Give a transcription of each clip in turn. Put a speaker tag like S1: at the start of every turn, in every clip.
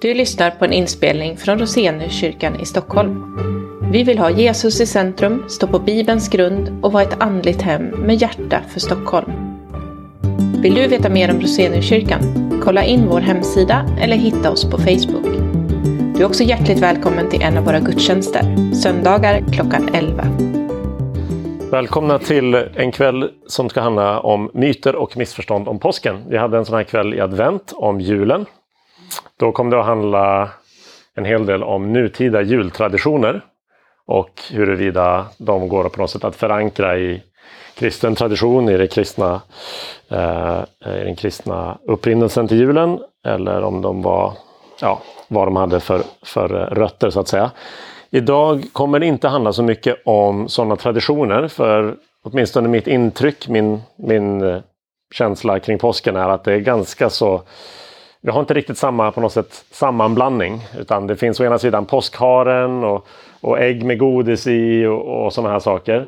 S1: Du lyssnar på en inspelning från Roseniuskyrkan i Stockholm. Vi vill ha Jesus i centrum, stå på Bibelns grund och vara ett andligt hem med hjärta för Stockholm. Vill du veta mer om Roseniuskyrkan? Kolla in vår hemsida eller hitta oss på Facebook. Du är också hjärtligt välkommen till en av våra gudstjänster, söndagar klockan 11.
S2: Välkomna till en kväll som ska handla om myter och missförstånd om påsken. Vi hade en sån här kväll i advent om julen. Då kom det att handla en hel del om nutida jultraditioner och huruvida de går på något sätt att förankra i kristen tradition, i, det kristna, eh, i den kristna upprinnelsen till julen eller om de var, ja, vad de hade för, för rötter så att säga. Idag kommer det inte handla så mycket om sådana traditioner för åtminstone mitt intryck, min, min eh, känsla kring påsken är att det är ganska så vi har inte riktigt samma på något sätt sammanblandning. Utan det finns å ena sidan påskharen och, och ägg med godis i och, och sådana här saker.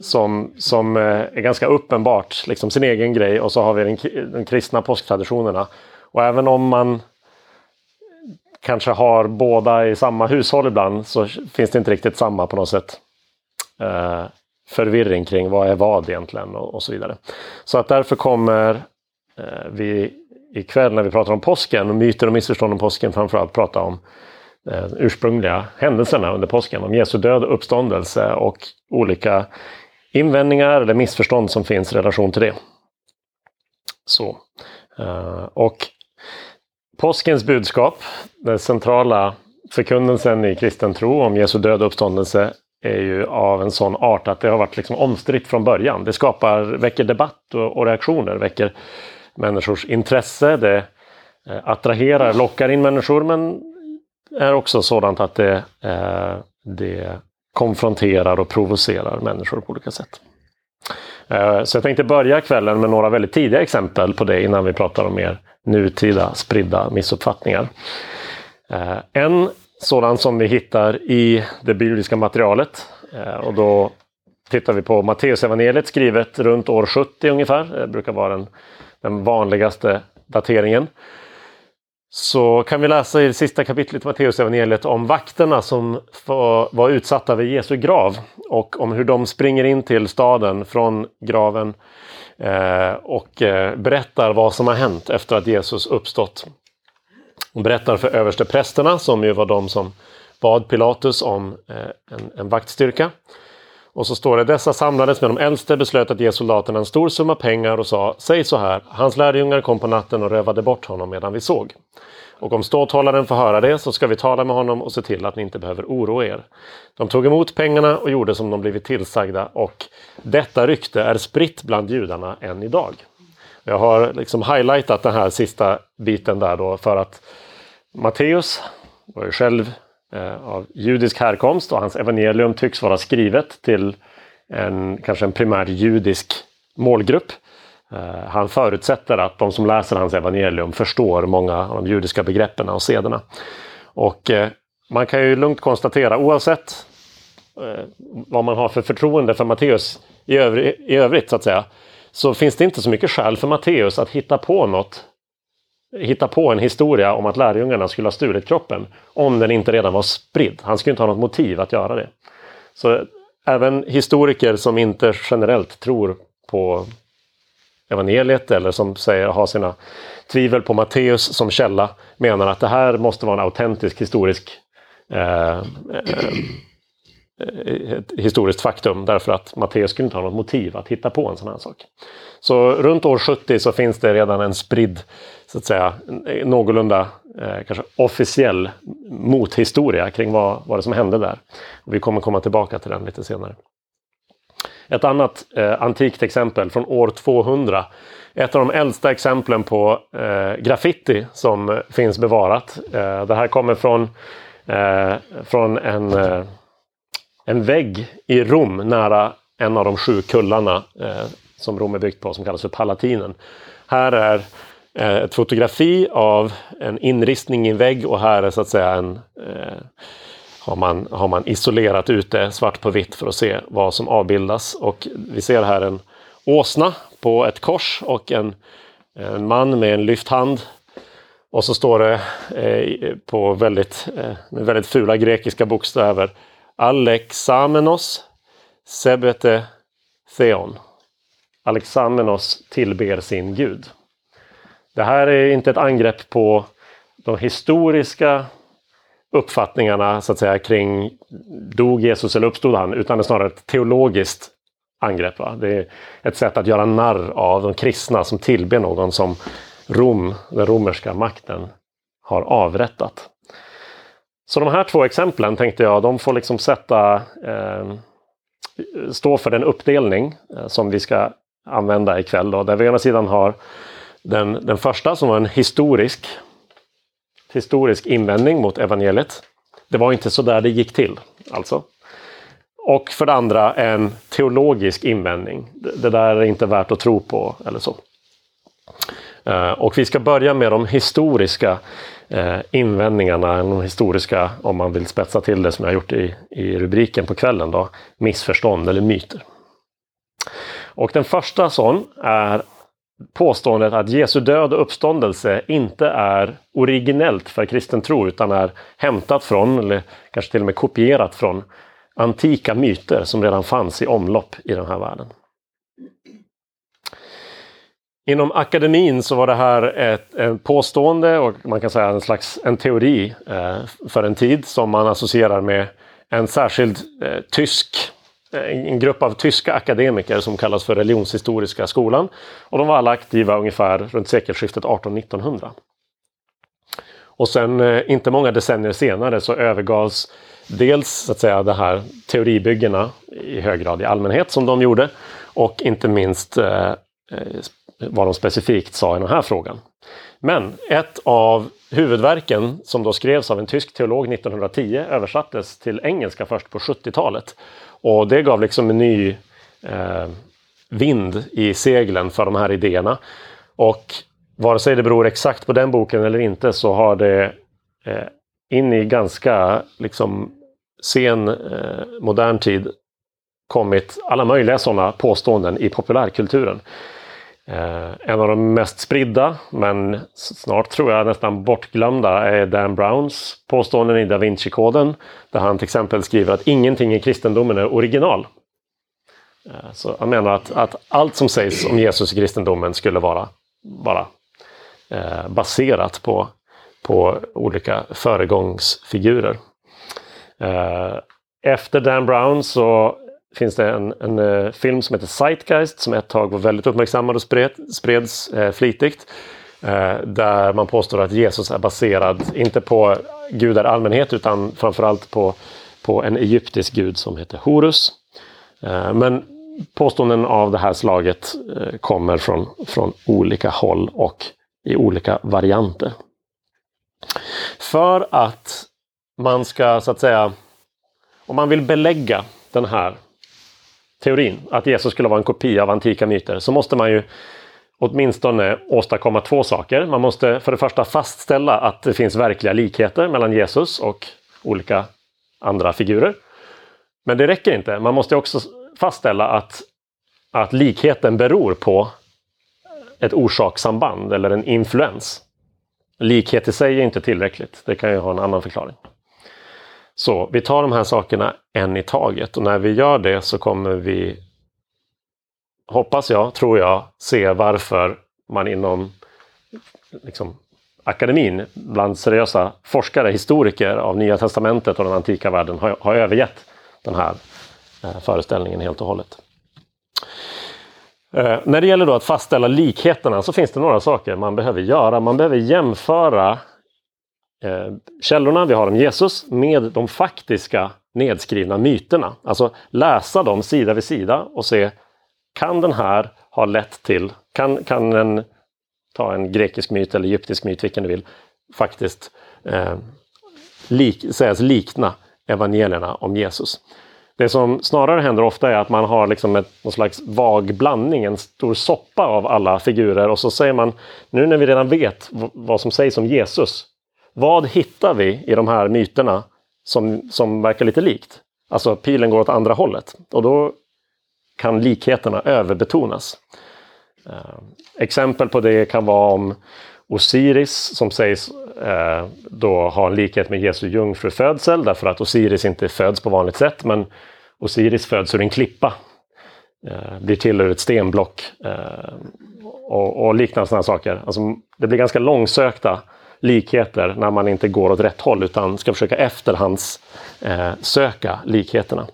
S2: Som, som eh, är ganska uppenbart liksom sin egen grej och så har vi den, den kristna påsktraditionerna. Och även om man kanske har båda i samma hushåll ibland så finns det inte riktigt samma på något sätt eh, förvirring kring vad är vad egentligen och, och så vidare. Så att därför kommer eh, vi ikväll när vi pratar om påsken och myter och missförstånd om påsken framförallt prata om eh, ursprungliga händelserna under påsken. Om Jesu död och uppståndelse och olika invändningar eller missförstånd som finns i relation till det. Så. Eh, och påskens budskap, den centrala förkunnelsen i kristen tro om Jesu död och uppståndelse är ju av en sån art att det har varit liksom omstritt från början. Det skapar, väcker debatt och, och reaktioner, väcker människors intresse. Det eh, attraherar, lockar in människor men är också sådant att det, eh, det konfronterar och provocerar människor på olika sätt. Eh, så jag tänkte börja kvällen med några väldigt tidiga exempel på det innan vi pratar om mer nutida spridda missuppfattningar. En sådan som vi hittar i det bibliska materialet och då tittar vi på Matteusevangeliet skrivet runt år 70 ungefär. Det brukar vara den den vanligaste dateringen. Så kan vi läsa i det sista kapitlet i Matteusevangeliet om vakterna som var utsatta vid Jesu grav och om hur de springer in till staden från graven eh, och eh, berättar vad som har hänt efter att Jesus uppstått. De berättar för översteprästerna som ju var de som bad Pilatus om eh, en, en vaktstyrka. Och så står det, dessa samlades med de äldste, beslöt att ge soldaterna en stor summa pengar och sa, säg så här, hans lärjungar kom på natten och rövade bort honom medan vi såg. Och om ståthållaren får höra det så ska vi tala med honom och se till att ni inte behöver oroa er. De tog emot pengarna och gjorde som de blivit tillsagda och detta rykte är spritt bland judarna än idag. Jag har liksom highlightat den här sista biten där då för att Matteus var ju själv Eh, av judisk härkomst och hans evangelium tycks vara skrivet till en kanske en primärt judisk målgrupp. Eh, han förutsätter att de som läser hans evangelium förstår många av de judiska begreppen och sederna. Och eh, man kan ju lugnt konstatera oavsett vad man har för förtroende för Matteus i, i övrigt så att säga. Så finns det inte så mycket skäl för Matteus att hitta på något hitta på en historia om att lärjungarna skulle ha stulit kroppen om den inte redan var spridd. Han skulle inte ha något motiv att göra det. Så även historiker som inte generellt tror på evangeliet eller som säger har sina tvivel på Matteus som källa menar att det här måste vara en autentisk historisk eh, eh, eh ett historiskt faktum därför att Matteus skulle inte ha något motiv att hitta på en sån här sak. Så runt år 70 så finns det redan en spridd, så att säga, någorlunda eh, kanske officiell mothistoria kring vad, vad det som hände där. Och vi kommer komma tillbaka till den lite senare. Ett annat eh, antikt exempel från år 200. Ett av de äldsta exemplen på eh, graffiti som finns bevarat. Eh, det här kommer från, eh, från en eh, en vägg i Rom nära en av de sju kullarna eh, som Rom är byggt på som kallas för Palatinen. Här är Eh, ett fotografi av en inristning i en vägg och här är så att säga en eh, har man, har man isolerat ut det svart på vitt för att se vad som avbildas. Och vi ser här en åsna på ett kors och en, en man med en lyft hand. Och så står det eh, på väldigt, eh, med väldigt fula grekiska bokstäver Alexamenos sebete theon. Alexamenos tillber sin gud. Det här är inte ett angrepp på de historiska uppfattningarna så att säga kring dog Jesus eller uppstod han, utan det är snarare ett teologiskt angrepp. Va? Det är ett sätt att göra narr av de kristna som tillber någon som Rom, den romerska makten, har avrättat. Så de här två exemplen tänkte jag, de får liksom sätta eh, stå för den uppdelning eh, som vi ska använda ikväll. Då, där vi å ena sidan har den, den första som var en historisk, historisk invändning mot evangeliet. Det var inte så där det gick till. alltså. Och för det andra en teologisk invändning. Det, det där är inte värt att tro på eller så. Eh, och vi ska börja med de historiska eh, invändningarna, de historiska, om man vill spetsa till det som jag gjort i, i rubriken på kvällen, då, missförstånd eller myter. Och den första sån är påståendet att Jesu död och uppståndelse inte är originellt för kristen tro utan är hämtat från, eller kanske till och med kopierat från, antika myter som redan fanns i omlopp i den här världen. Inom akademin så var det här ett, ett påstående och man kan säga en slags en teori eh, för en tid som man associerar med en särskild eh, tysk Eh, en grupp av tyska akademiker som kallas för Religionshistoriska skolan. Och de var alla aktiva ungefär runt sekelskiftet 18-1900. Och sen eh, inte många decennier senare så övergavs dels så att säga de här teoribyggena i hög grad i allmänhet som de gjorde och inte minst eh, eh, vad de specifikt sa i den här frågan. Men ett av huvudverken som då skrevs av en tysk teolog 1910 översattes till engelska först på 70-talet. Och det gav liksom en ny eh, vind i seglen för de här idéerna. Och vare sig det beror exakt på den boken eller inte så har det eh, in i ganska liksom sen eh, modern tid kommit alla möjliga sådana påståenden i populärkulturen. Eh, en av de mest spridda, men snart tror jag nästan bortglömda, är Dan Browns påståenden i Da Vinci-koden. Där han till exempel skriver att ingenting i kristendomen är original. Eh, så han menar att, att allt som sägs om Jesus i kristendomen skulle vara bara eh, baserat på, på olika föregångsfigurer. Eh, efter Dan Brown så finns det en, en uh, film som heter Zeitgeist som ett tag var väldigt uppmärksammad och spred, spreds uh, flitigt. Uh, där man påstår att Jesus är baserad, inte på gudar i allmänhet utan framförallt på, på en egyptisk gud som heter Horus. men påståenden av det här slaget kommer från, från olika håll och i olika varianter. För att man ska så att säga, om man vill belägga den här teorin, att Jesus skulle vara en kopia av antika myter, så måste man ju åtminstone åstadkomma två saker. Man måste för det första fastställa att det finns verkliga likheter mellan Jesus och olika andra figurer. Men det räcker inte. Man måste också fastställa att, att likheten beror på ett orsakssamband eller en influens. Likhet i sig är inte tillräckligt. Det kan ju ha en annan förklaring. Så vi tar de här sakerna en i taget och när vi gör det så kommer vi, hoppas jag, tror jag, se varför man inom liksom, akademin, bland seriösa forskare, historiker av Nya Testamentet och den antika världen har, har övergett den här eh, föreställningen helt och hållet. Eh, när det gäller då att fastställa likheterna så finns det några saker man behöver göra. Man behöver jämföra eh, källorna vi har om Jesus med de faktiska nedskrivna myterna. Alltså läsa dem sida vid sida och se kan den här ha lett till, kan, kan en, ta en grekisk myt eller egyptisk myt, vilken du vill, faktiskt eh, lik, sägas likna evangelierna om Jesus. Det som snarare händer ofta är att man har liksom ett, någon slags vag blandning, en stor soppa av alla figurer och så säger man, nu när vi redan vet vad som sägs om Jesus, vad hittar vi i de här myterna som, som verkar lite likt? Alltså pilen går åt andra hållet och då kan likheterna överbetonas. Eh, exempel på det kan vara om, Osiris som sägs eh, då ha en likhet med Jesu jungfrufödsel därför att Osiris inte föds på vanligt sätt men Osiris föds ur en klippa. Eh, blir till ur ett stenblock eh, och, och liknande sådana saker. Alltså, det blir ganska långsökta likheter när man inte går åt rätt håll utan ska försöka efterhands eh, söka likheterna.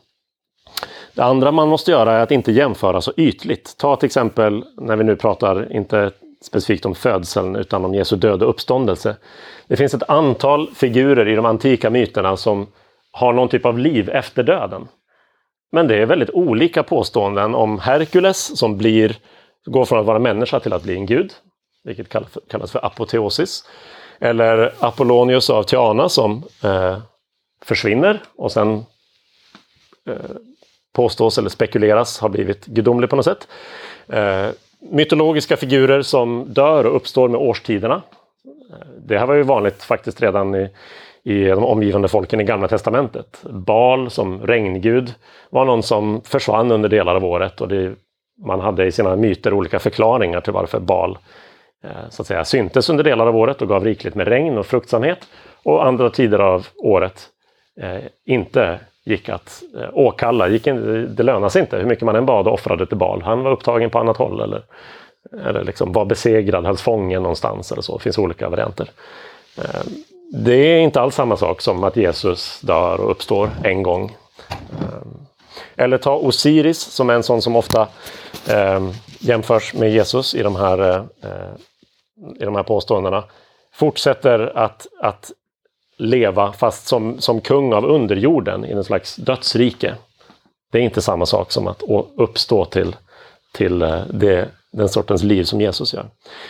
S2: Det andra man måste göra är att inte jämföra så ytligt. Ta till exempel när vi nu pratar, inte specifikt om födseln utan om Jesu död och uppståndelse. Det finns ett antal figurer i de antika myterna som har någon typ av liv efter döden. Men det är väldigt olika påståenden om Herkules som blir, går från att vara människa till att bli en gud, vilket kallas för apoteosis. Eller Apollonius av Tyana som eh, försvinner och sen eh, påstås eller spekuleras ha blivit gudomlig på något sätt. Eh, mytologiska figurer som dör och uppstår med årstiderna. Eh, det här var ju vanligt faktiskt redan i, i de omgivande folken i Gamla Testamentet. Bal som regngud var någon som försvann under delar av året och det, man hade i sina myter olika förklaringar till varför Bal eh, Eh, så att säga, syntes under delar av året och gav rikligt med regn och fruktsamhet. Och andra tider av året eh, inte gick att eh, åkalla. Gick in, det lönade sig inte hur mycket man än bad och offrade till Bal. Han var upptagen på annat håll eller, eller liksom var besegrad, hölls fången någonstans eller så. Det finns olika varianter. Eh, det är inte alls samma sak som att Jesus dör och uppstår en gång. Eh, eller ta Osiris som är en sån som ofta eh, jämförs med Jesus i de här, eh, eh, i de här påståendena. Fortsätter att, att leva fast som, som kung av underjorden i en slags dödsrike. Det är inte samma sak som att uppstå till, till eh, det, den sortens liv som Jesus gör.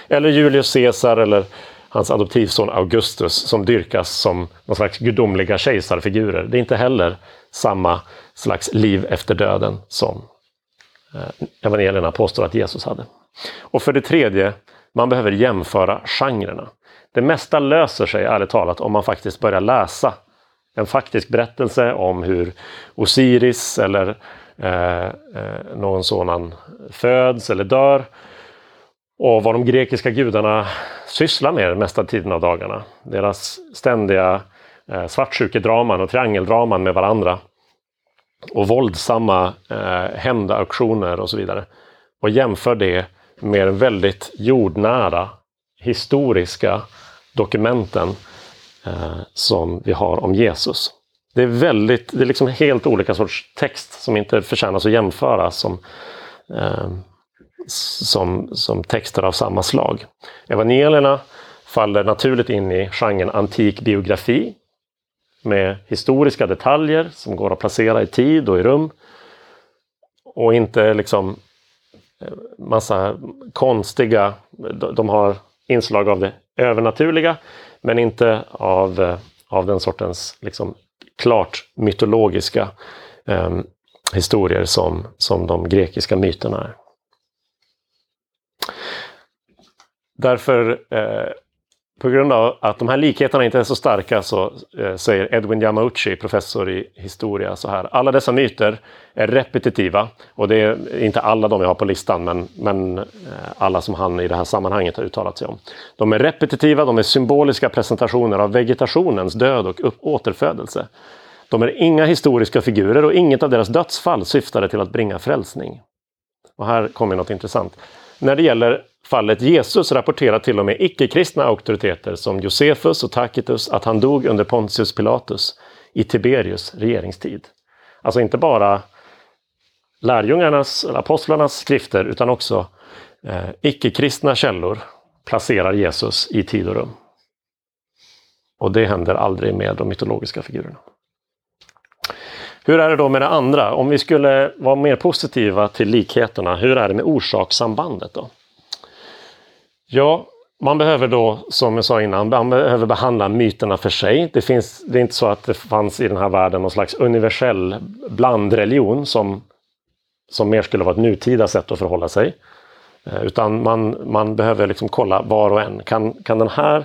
S2: Eller Julius Caesar eller hans adoptivson Augustus som dyrkas som någon slags gudomliga kejsarfigurer. Det är inte heller samma slags liv efter döden som eh, evangelierna påstår att Jesus hade. Och för det tredje, man behöver jämföra genrerna. Det mesta löser sig ärligt talat om man faktiskt börjar läsa en faktisk berättelse om hur Osiris eller eh, eh, någon sådan föds eller dör. Och vad de grekiska gudarna sysslar med den mesta tiden av dagarna. Deras ständiga eh, svartsjukedraman och triangeldraman med varandra. Och våldsamma eh, hämndaktioner och så vidare. Och jämför det med den väldigt jordnära historiska dokumenten eh, som vi har om Jesus. Det är väldigt, det är liksom helt olika sorts text som inte förtjänar att jämföras som, eh, som, som texter av samma slag. Evangelierna faller naturligt in i genren antik biografi med historiska detaljer som går att placera i tid och i rum. Och inte liksom eh, massa konstiga, de har inslag av det övernaturliga, men inte av, eh, av den sortens liksom, klart mytologiska eh, historier som, som de grekiska myterna är. Därför eh, på grund av att de här likheterna inte är så starka så eh, säger Edwin Yamauchi, professor i historia, så här. Alla dessa myter är repetitiva och det är inte alla de jag har på listan men, men eh, alla som han i det här sammanhanget har uttalat sig om. De är repetitiva, de är symboliska presentationer av vegetationens död och upp återfödelse. De är inga historiska figurer och inget av deras dödsfall syftade till att bringa frälsning. Och här kommer något intressant. När det gäller fallet Jesus rapporterar till och med icke-kristna auktoriteter som Josefus och Tacitus att han dog under Pontius Pilatus i Tiberius regeringstid. Alltså inte bara lärjungarnas, eller apostlarnas skrifter utan också eh, icke-kristna källor placerar Jesus i tid och rum. Och det händer aldrig med de mytologiska figurerna. Hur är det då med det andra? Om vi skulle vara mer positiva till likheterna, hur är det med orsakssambandet då? Ja, man behöver då, som jag sa innan, man behöver behandla myterna för sig. Det, finns, det är inte så att det fanns i den här världen någon slags universell blandreligion som, som mer skulle vara ett nutida sätt att förhålla sig. Eh, utan man, man behöver liksom kolla var och en. Kan, kan den här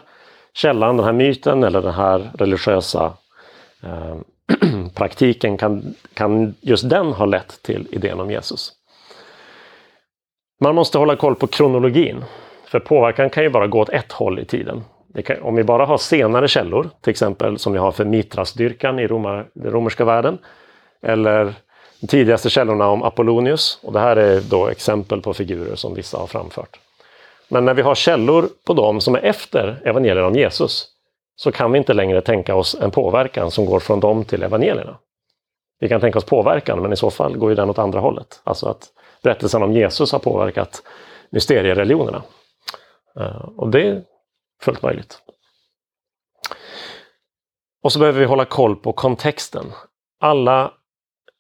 S2: källan, den här myten eller den här religiösa eh, praktiken, kan, kan just den ha lett till idén om Jesus? Man måste hålla koll på kronologin. För påverkan kan ju bara gå åt ett håll i tiden. Kan, om vi bara har senare källor, till exempel som vi har för Mitrasdyrkan i romar, den romerska världen, eller de tidigaste källorna om Apollonius, och det här är då exempel på figurer som vissa har framfört. Men när vi har källor på dem som är efter evangelierna om Jesus, så kan vi inte längre tänka oss en påverkan som går från dem till evangelierna. Vi kan tänka oss påverkan, men i så fall går ju den åt andra hållet. Alltså att berättelsen om Jesus har påverkat mysteriereligionerna. Eh, och det är fullt möjligt. Och så behöver vi hålla koll på kontexten. Alla,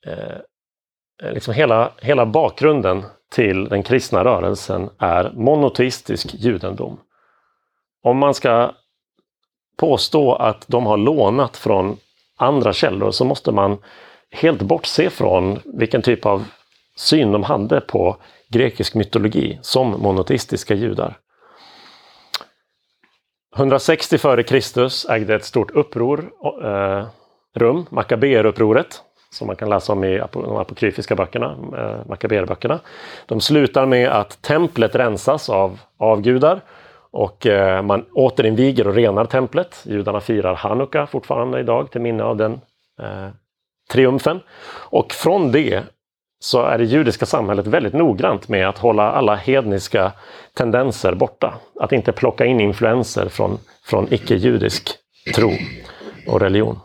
S2: eh, liksom hela, hela bakgrunden till den kristna rörelsen är monoteistisk judendom. Om man ska påstå att de har lånat från andra källor så måste man helt bortse från vilken typ av syn de hade på grekisk mytologi som monoteistiska judar. 160 f.Kr. ägde ett stort uppror eh, rum, Makabeerupproret, som man kan läsa om i de apokryfiska böckerna, eh, Makabeerböckerna. De slutar med att templet rensas av avgudar och eh, man återinviger och renar templet. Judarna firar Hanukka fortfarande idag till minne av den eh, triumfen. Och från det så är det judiska samhället väldigt noggrant med att hålla alla hedniska tendenser borta. Att inte plocka in influenser från, från icke-judisk tro och religion.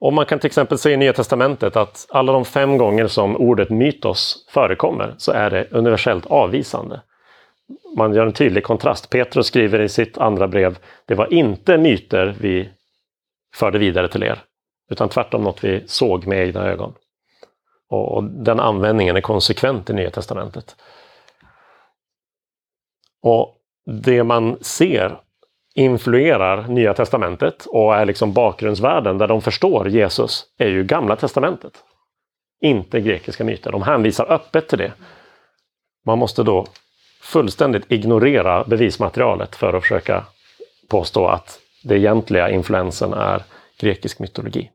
S2: Och man kan till exempel se i Nya Testamentet att alla de fem gånger som ordet mytos förekommer så är det universellt avvisande. Man gör en tydlig kontrast. Petrus skriver i sitt andra brev, det var inte myter vi förde vidare till er, utan tvärtom något vi såg med egna ögon. Och den användningen är konsekvent i Nya Testamentet. Och det man ser influerar Nya Testamentet och är liksom bakgrundsvärden där de förstår Jesus är ju Gamla Testamentet. Inte grekiska myter. De hänvisar öppet till det. Man måste då fullständigt ignorera bevismaterialet för att försöka påstå att det egentliga influensen är grekisk mytologi.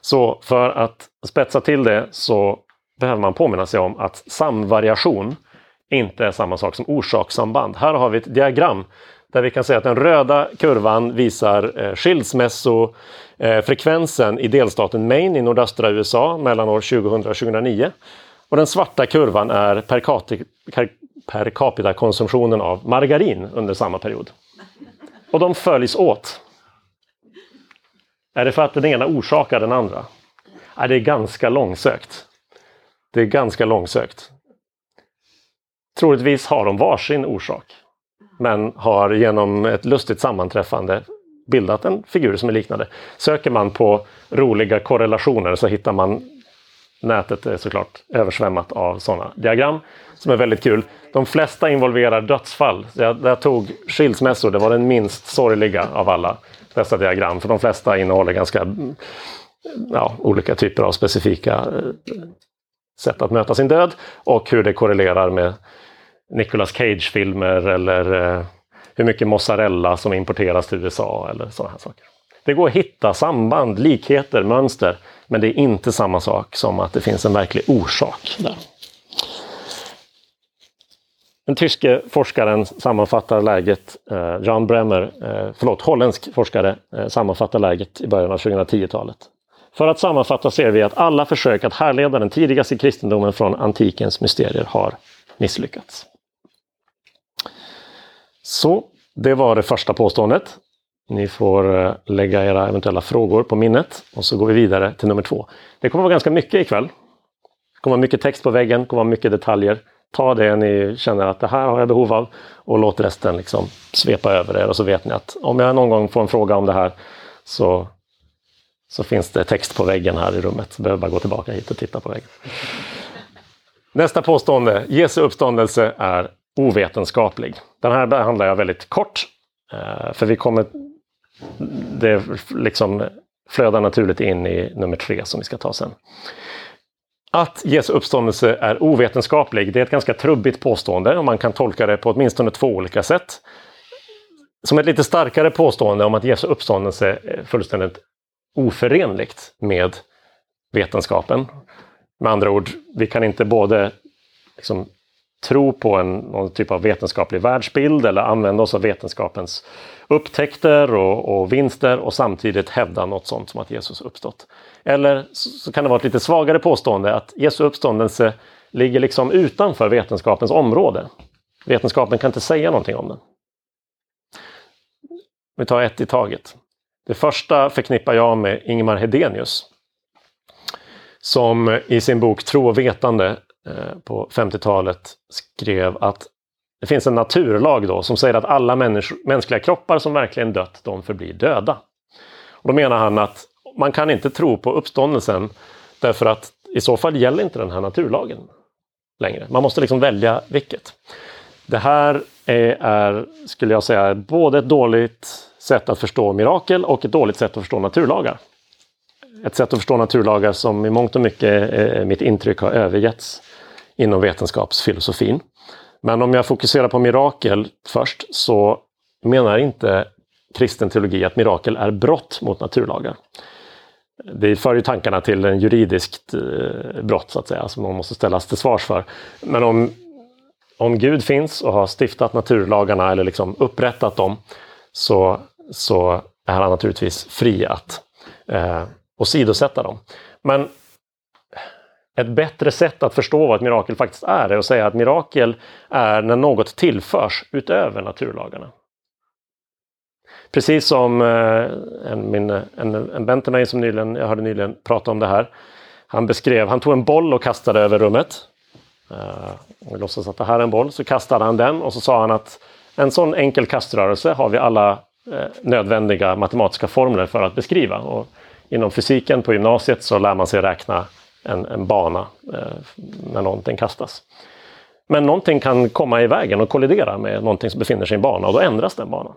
S2: Så för att spetsa till det så behöver man påminna sig om att samvariation inte är samma sak som orsakssamband. Här har vi ett diagram där vi kan se att den röda kurvan visar eh, skilsmässofrekvensen eh, i delstaten Maine i nordöstra USA mellan år 2000 och 2009. Och den svarta kurvan är per, per capita konsumtionen av margarin under samma period. Och de följs åt. Är det för att den ena orsakar den andra? Nej, det är ganska långsökt. Det är ganska långsökt. Troligtvis har de varsin orsak. Men har genom ett lustigt sammanträffande bildat en figur som är liknande. Söker man på roliga korrelationer så hittar man Nätet är såklart översvämmat av sådana diagram som är väldigt kul. De flesta involverar dödsfall. Jag, jag tog skilsmässor, det var den minst sorgliga av alla dessa diagram. För de flesta innehåller ganska ja, olika typer av specifika eh, sätt att möta sin död och hur det korrelerar med Nicolas Cage-filmer eller eh, hur mycket mozzarella som importeras till USA eller sådana här saker. Det går att hitta samband, likheter, mönster, men det är inte samma sak som att det finns en verklig orsak där. Den tyske forskaren sammanfattar läget, eh, Jan Bremmer, eh, förlåt, holländsk forskare eh, sammanfattar läget i början av 2010-talet. För att sammanfatta ser vi att alla försök att härleda den tidigaste kristendomen från antikens mysterier har misslyckats. Så, det var det första påståendet. Ni får eh, lägga era eventuella frågor på minnet och så går vi vidare till nummer två. Det kommer vara ganska mycket ikväll. Det kommer vara mycket text på väggen, det kommer vara mycket detaljer ta det ni känner att det här har jag behov av och låt resten liksom svepa över er och så vet ni att om jag någon gång får en fråga om det här så, så finns det text på väggen här i rummet. Så behöver bara gå tillbaka hit och titta på väggen. Nästa påstående. Jesu uppståndelse är ovetenskaplig. Den här behandlar jag väldigt kort. Eh, för vi kommer... Det liksom flödar naturligt in i nummer tre som vi ska ta sen. Att Jesu uppståndelse är ovetenskaplig, det är ett ganska trubbigt påstående och man kan tolka det på åtminstone två olika sätt. Som ett lite starkare påstående om att Jesu uppståndelse är fullständigt oförenligt med vetenskapen. Med andra ord, vi kan inte både liksom tro på en, någon typ av vetenskaplig världsbild eller använda oss av vetenskapens upptäckter och, och vinster och samtidigt hävda något sånt som att Jesus uppstått. Eller så kan det vara ett lite svagare påstående att Jesu uppståndelse ligger liksom utanför vetenskapens område. Vetenskapen kan inte säga någonting om den. Vi tar ett i taget. Det första förknippar jag med Ingemar Hedenius. Som i sin bok Tro och vetande eh, på 50-talet skrev att det finns en naturlag då som säger att alla mänskliga kroppar som verkligen dött, de förblir döda. Och då menar han att man kan inte tro på uppståndelsen därför att i så fall gäller inte den här naturlagen längre. Man måste liksom välja vilket. Det här är, är, skulle jag säga, både ett dåligt sätt att förstå mirakel och ett dåligt sätt att förstå naturlagar. Ett sätt att förstå naturlagar som i mångt och mycket, eh, mitt intryck, har övergetts inom vetenskapsfilosofin. Men om jag fokuserar på mirakel först så menar inte kristen teologi att mirakel är brott mot naturlagar. Det för ju tankarna till en juridiskt eh, brott så att säga, som man måste ställas till svars för. Men om, om Gud finns och har stiftat naturlagarna eller liksom upprättat dem så, så är han naturligtvis fri att eh, åsidosätta dem. Men ett bättre sätt att förstå vad ett mirakel faktiskt är, är att säga att mirakel är när något tillförs utöver naturlagarna. Precis som eh, en, min, en, en vän till mig som nyligen, jag hörde nyligen prata om det här. Han beskrev, han tog en boll och kastade över rummet. Uh, vi låtsas att det här är en boll, så kastade han den och så sa han att en sån enkel kaströrelse har vi alla eh, nödvändiga matematiska formler för att beskriva. Och inom fysiken på gymnasiet så lär man sig räkna en, en bana eh, när någonting kastas. Men någonting kan komma i vägen och kollidera med någonting som befinner sig i en bana och då ändras den banan.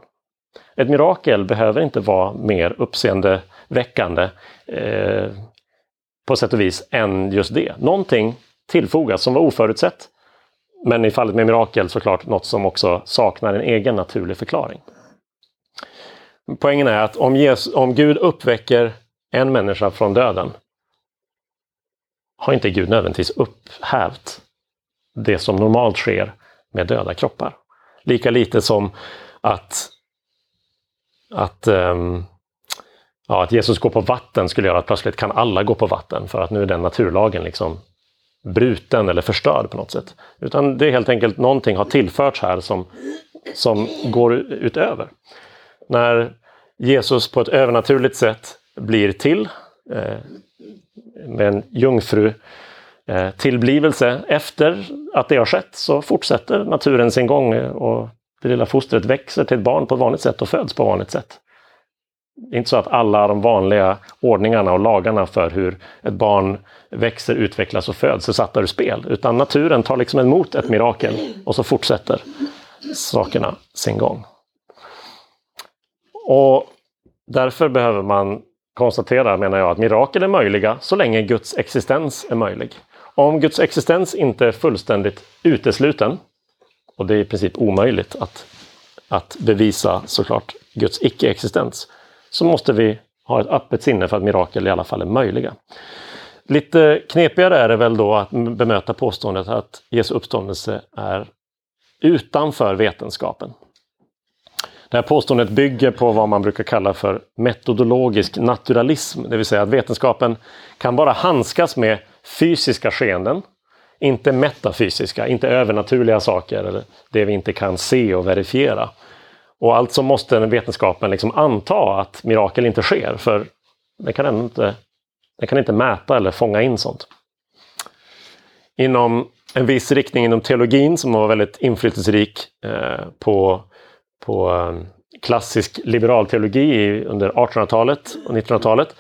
S2: Ett mirakel behöver inte vara mer uppseendeväckande eh, på sätt och vis än just det. Någonting tillfogas som var oförutsett. Men i fallet med mirakel såklart något som också saknar en egen naturlig förklaring. Poängen är att om, Jesus, om Gud uppväcker en människa från döden har inte Gud nödvändigtvis upphävt det som normalt sker med döda kroppar. Lika lite som att att, um, ja, att Jesus går på vatten skulle göra att plötsligt kan alla gå på vatten för att nu är den naturlagen liksom bruten eller förstörd på något sätt. Utan det är helt enkelt någonting har tillförts här som, som går utöver. När Jesus på ett övernaturligt sätt blir till eh, med en jungfru eh, tillblivelse. Efter att det har skett så fortsätter naturen sin gång eh, och det lilla fostret växer till ett barn på ett vanligt sätt och föds på vanligt sätt. Det är inte så att alla de vanliga ordningarna och lagarna för hur ett barn växer, utvecklas och föds är satta ur spel. Utan naturen tar liksom emot ett mirakel och så fortsätter sakerna sin gång. Och därför behöver man konstatera, menar jag, att mirakel är möjliga så länge Guds existens är möjlig. Om Guds existens inte är fullständigt utesluten, och det är i princip omöjligt att, att bevisa såklart Guds icke-existens. Så måste vi ha ett öppet sinne för att mirakel i alla fall är möjliga. Lite knepigare är det väl då att bemöta påståendet att Jesu uppståndelse är utanför vetenskapen. Det här påståendet bygger på vad man brukar kalla för metodologisk naturalism, det vill säga att vetenskapen kan bara handskas med fysiska skeenden inte metafysiska, inte övernaturliga saker, eller det vi inte kan se och verifiera. Och alltså måste vetenskapen liksom anta att mirakel inte sker, för den kan, inte, den kan inte mäta eller fånga in sånt. Inom en viss riktning inom teologin som var väldigt inflytelserik eh, på, på eh, klassisk liberal teologi under 1800-talet och 1900-talet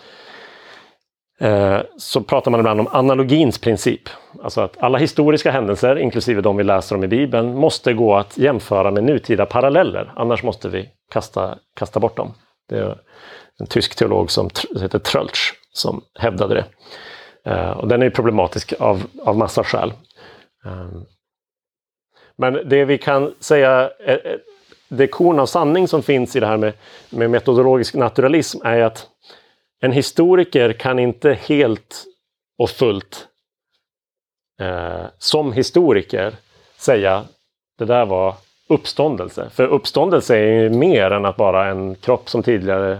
S2: eh, så pratar man ibland om analogins princip. Alltså att alla historiska händelser, inklusive de vi läser om i Bibeln, måste gå att jämföra med nutida paralleller. Annars måste vi kasta, kasta bort dem. Det är en tysk teolog som heter Tröltsch som hävdade det. Eh, och den är problematisk av, av massa skäl. Men det vi kan säga, det korn av sanning som finns i det här med, med metodologisk naturalism är att en historiker kan inte helt och fullt eh, som historiker säga det där var uppståndelse. För uppståndelse är ju mer än att bara en kropp som tidigare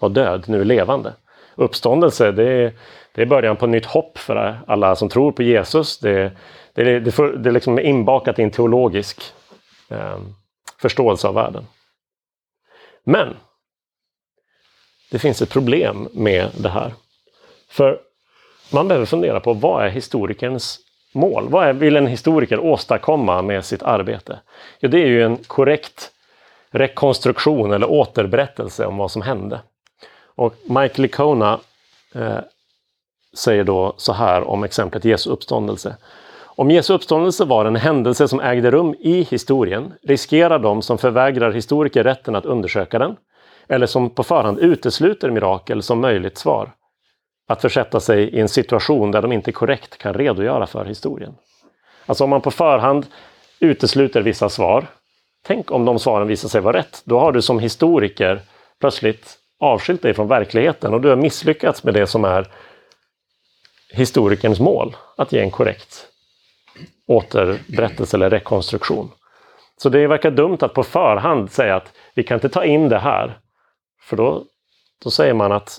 S2: var död nu är levande. Uppståndelse det är, det är början på nytt hopp för alla som tror på Jesus. Det, det, det, för, det är liksom inbakat i en teologisk eh, förståelse av världen. Men det finns ett problem med det här. För man behöver fundera på vad är historikerns mål? Vad är, vill en historiker åstadkomma med sitt arbete? Ja, det är ju en korrekt rekonstruktion eller återberättelse om vad som hände. Och Mike Licona eh, säger då så här om exemplet Jesu uppståndelse. Om Jesu uppståndelse var en händelse som ägde rum i historien riskerar de som förvägrar historiker rätten att undersöka den, eller som på förhand utesluter mirakel som möjligt svar, att försätta sig i en situation där de inte korrekt kan redogöra för historien. Alltså om man på förhand utesluter vissa svar, tänk om de svaren visar sig vara rätt. Då har du som historiker plötsligt avskilt dig från verkligheten och du har misslyckats med det som är historikerns mål, att ge en korrekt återberättelse eller rekonstruktion. Så det verkar dumt att på förhand säga att vi kan inte ta in det här. För då, då säger man att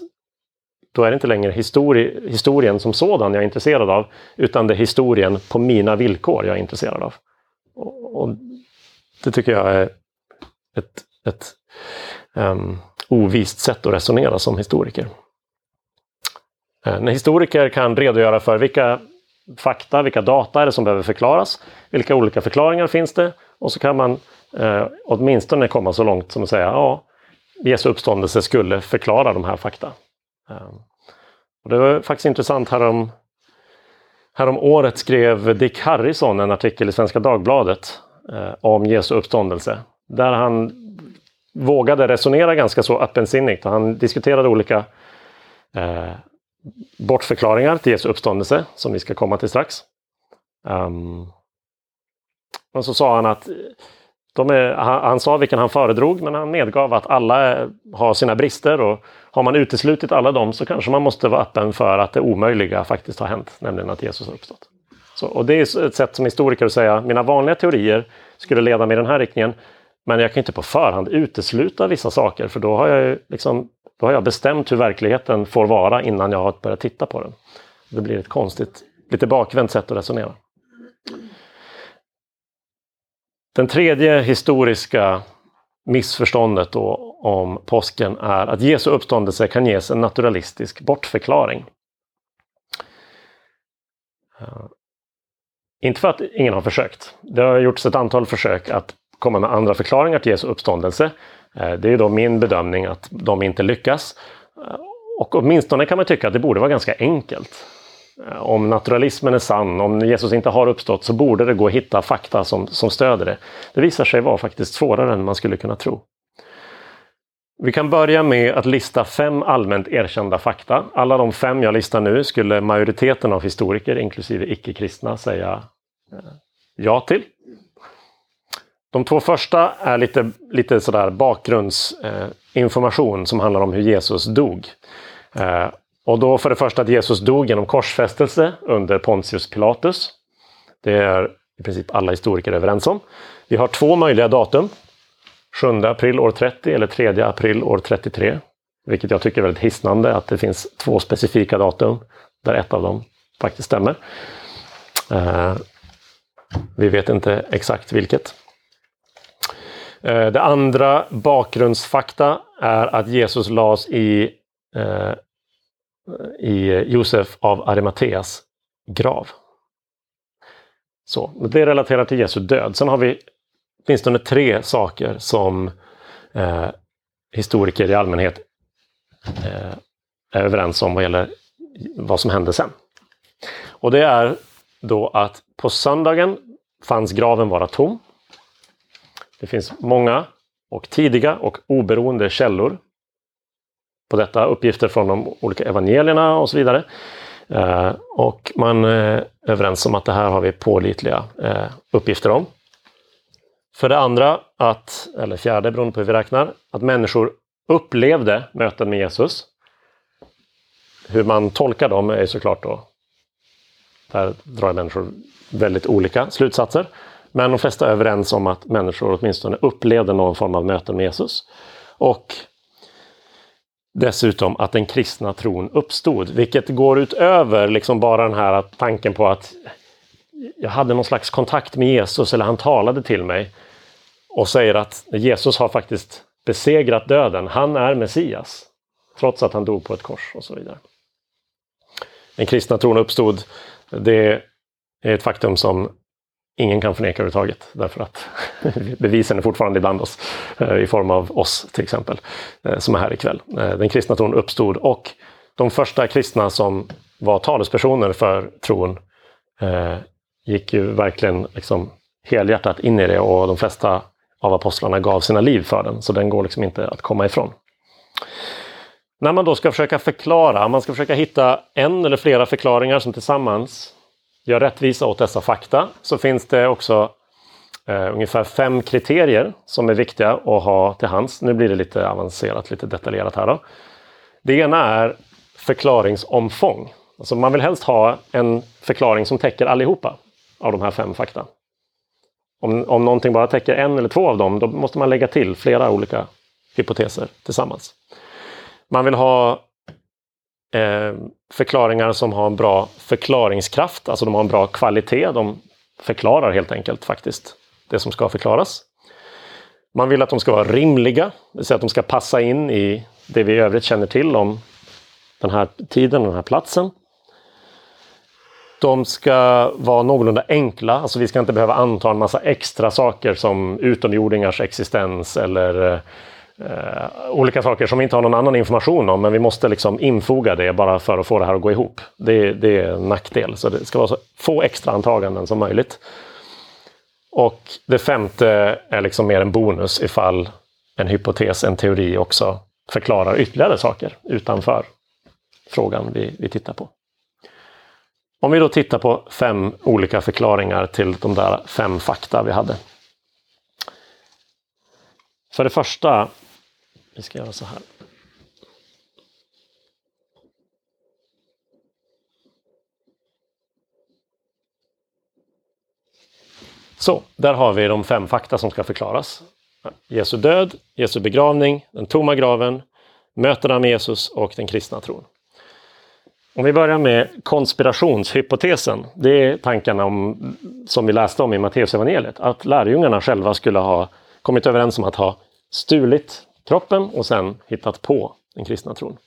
S2: då är det inte längre histori historien som sådan jag är intresserad av, utan det är historien på mina villkor jag är intresserad av. Och, och det tycker jag är ett, ett um, ovist sätt att resonera som historiker. Eh, när historiker kan redogöra för vilka fakta, vilka data är det som behöver förklaras, vilka olika förklaringar finns det och så kan man eh, åtminstone komma så långt som att säga ja, Jesu uppståndelse skulle förklara de här fakta. Eh, och det var faktiskt intressant härom, härom året skrev Dick Harrison en artikel i Svenska Dagbladet eh, om Jesu uppståndelse. Där han vågade resonera ganska så öppensinnigt. Han diskuterade olika eh, bortförklaringar till Jesu uppståndelse som vi ska komma till strax. Um, och så sa han att eh, de är, han, han, sa vilken han föredrog, men han medgav att alla har sina brister och har man uteslutit alla dem så kanske man måste vara öppen för att det omöjliga faktiskt har hänt, nämligen att Jesus har uppstått. Så, och det är ett sätt som historiker att säga, mina vanliga teorier skulle leda mig i den här riktningen, men jag kan inte på förhand utesluta vissa saker, för då har jag, liksom, då har jag bestämt hur verkligheten får vara innan jag har börjat titta på den. Det blir ett konstigt, lite bakvänt sätt att resonera. Den tredje historiska missförståndet då om påsken är att Jesu uppståndelse kan ges en naturalistisk bortförklaring. Eh, inte för att ingen har försökt. Det har gjorts ett antal försök att komma med andra förklaringar till Jesu uppståndelse. Eh, det är då min bedömning att de inte lyckas. Eh, och åtminstone kan man tycka att det borde vara ganska enkelt. Eh, om naturalismen är sann, om Jesus inte har uppstått, så borde det gå att hitta fakta som, som stöder det. Det visar sig vara faktiskt svårare än man skulle kunna tro. Vi kan börja med att lista fem allmänt erkända fakta. Alla de fem jag listar nu skulle majoriteten av historiker, inklusive icke-kristna, säga ja till. De två första är lite, lite sådär bakgrundsinformation eh, som handlar om hur Jesus dog. Eh, och då för det första att Jesus dog genom korsfästelse under Pontius Pilatus. Det är i princip alla historiker överens om. Vi har två möjliga datum. 7 april år 30 eller 3 april år 33. Vilket jag tycker är väldigt hisnande att det finns två specifika datum där ett av dem faktiskt stämmer. Eh, vi vet inte exakt vilket. Eh, det andra bakgrundsfakta är att Jesus lades i eh, i Josef av Arimateas grav. Så, det relaterar till Jesu död. Sen har vi åtminstone tre saker som eh, historiker i allmänhet eh, är överens om vad gäller vad som hände sen. Och det är då att på söndagen fanns graven vara tom. Det finns många och tidiga och oberoende källor på detta, uppgifter från de olika evangelierna och så vidare. Eh, och man är överens om att det här har vi pålitliga eh, uppgifter om. För det andra, att, eller fjärde beroende på hur vi räknar, att människor upplevde möten med Jesus. Hur man tolkar dem är såklart då, där drar människor väldigt olika slutsatser. Men de flesta är överens om att människor åtminstone upplevde någon form av möte med Jesus. Och dessutom att den kristna tron uppstod, vilket går utöver liksom bara den här tanken på att jag hade någon slags kontakt med Jesus eller han talade till mig och säger att Jesus har faktiskt besegrat döden. Han är Messias. Trots att han dog på ett kors och så vidare. Den kristna tron uppstod. Det är ett faktum som ingen kan förneka överhuvudtaget. Därför att bevisen är fortfarande ibland oss. Eh, I form av oss till exempel, eh, som är här ikväll. Eh, den kristna tron uppstod och de första kristna som var talespersoner för tron gick ju verkligen liksom helhjärtat in i det och de flesta av apostlarna gav sina liv för den. Så den går liksom inte att komma ifrån. När man då ska försöka förklara, man ska försöka hitta en eller flera förklaringar som tillsammans gör rättvisa åt dessa fakta, så finns det också eh, ungefär fem kriterier som är viktiga att ha till hands. Nu blir det lite avancerat, lite detaljerat här. Då. Det ena är förklaringsomfång. Alltså man vill helst ha en förklaring som täcker allihopa av de här fem fakta. Om, om någonting bara täcker en eller två av dem, då måste man lägga till flera olika hypoteser tillsammans. Man vill ha eh, förklaringar som har en bra förklaringskraft, alltså de har en bra kvalitet. De förklarar helt enkelt faktiskt det som ska förklaras. Man vill att de ska vara rimliga, det vill säga att de ska passa in i det vi i övrigt känner till om den här tiden och den här platsen. De ska vara någorlunda enkla, alltså vi ska inte behöva anta en massa extra saker som utomjordingars existens eller eh, eh, olika saker som vi inte har någon annan information om, men vi måste liksom infoga det bara för att få det här att gå ihop. Det, det är en nackdel, så det ska vara så få extra antaganden som möjligt. Och det femte är liksom mer en bonus ifall en hypotes, en teori också förklarar ytterligare saker utanför frågan vi, vi tittar på. Om vi då tittar på fem olika förklaringar till de där fem fakta vi hade. För det första, vi ska göra så här. Så, där har vi de fem fakta som ska förklaras. Jesu död, Jesu begravning, den tomma graven, mötena med Jesus och den kristna tron. Om vi börjar med konspirationshypotesen. Det är tankarna om, som vi läste om i Matteusevangeliet. Att lärjungarna själva skulle ha kommit överens om att ha stulit kroppen och sen hittat på den kristna tron.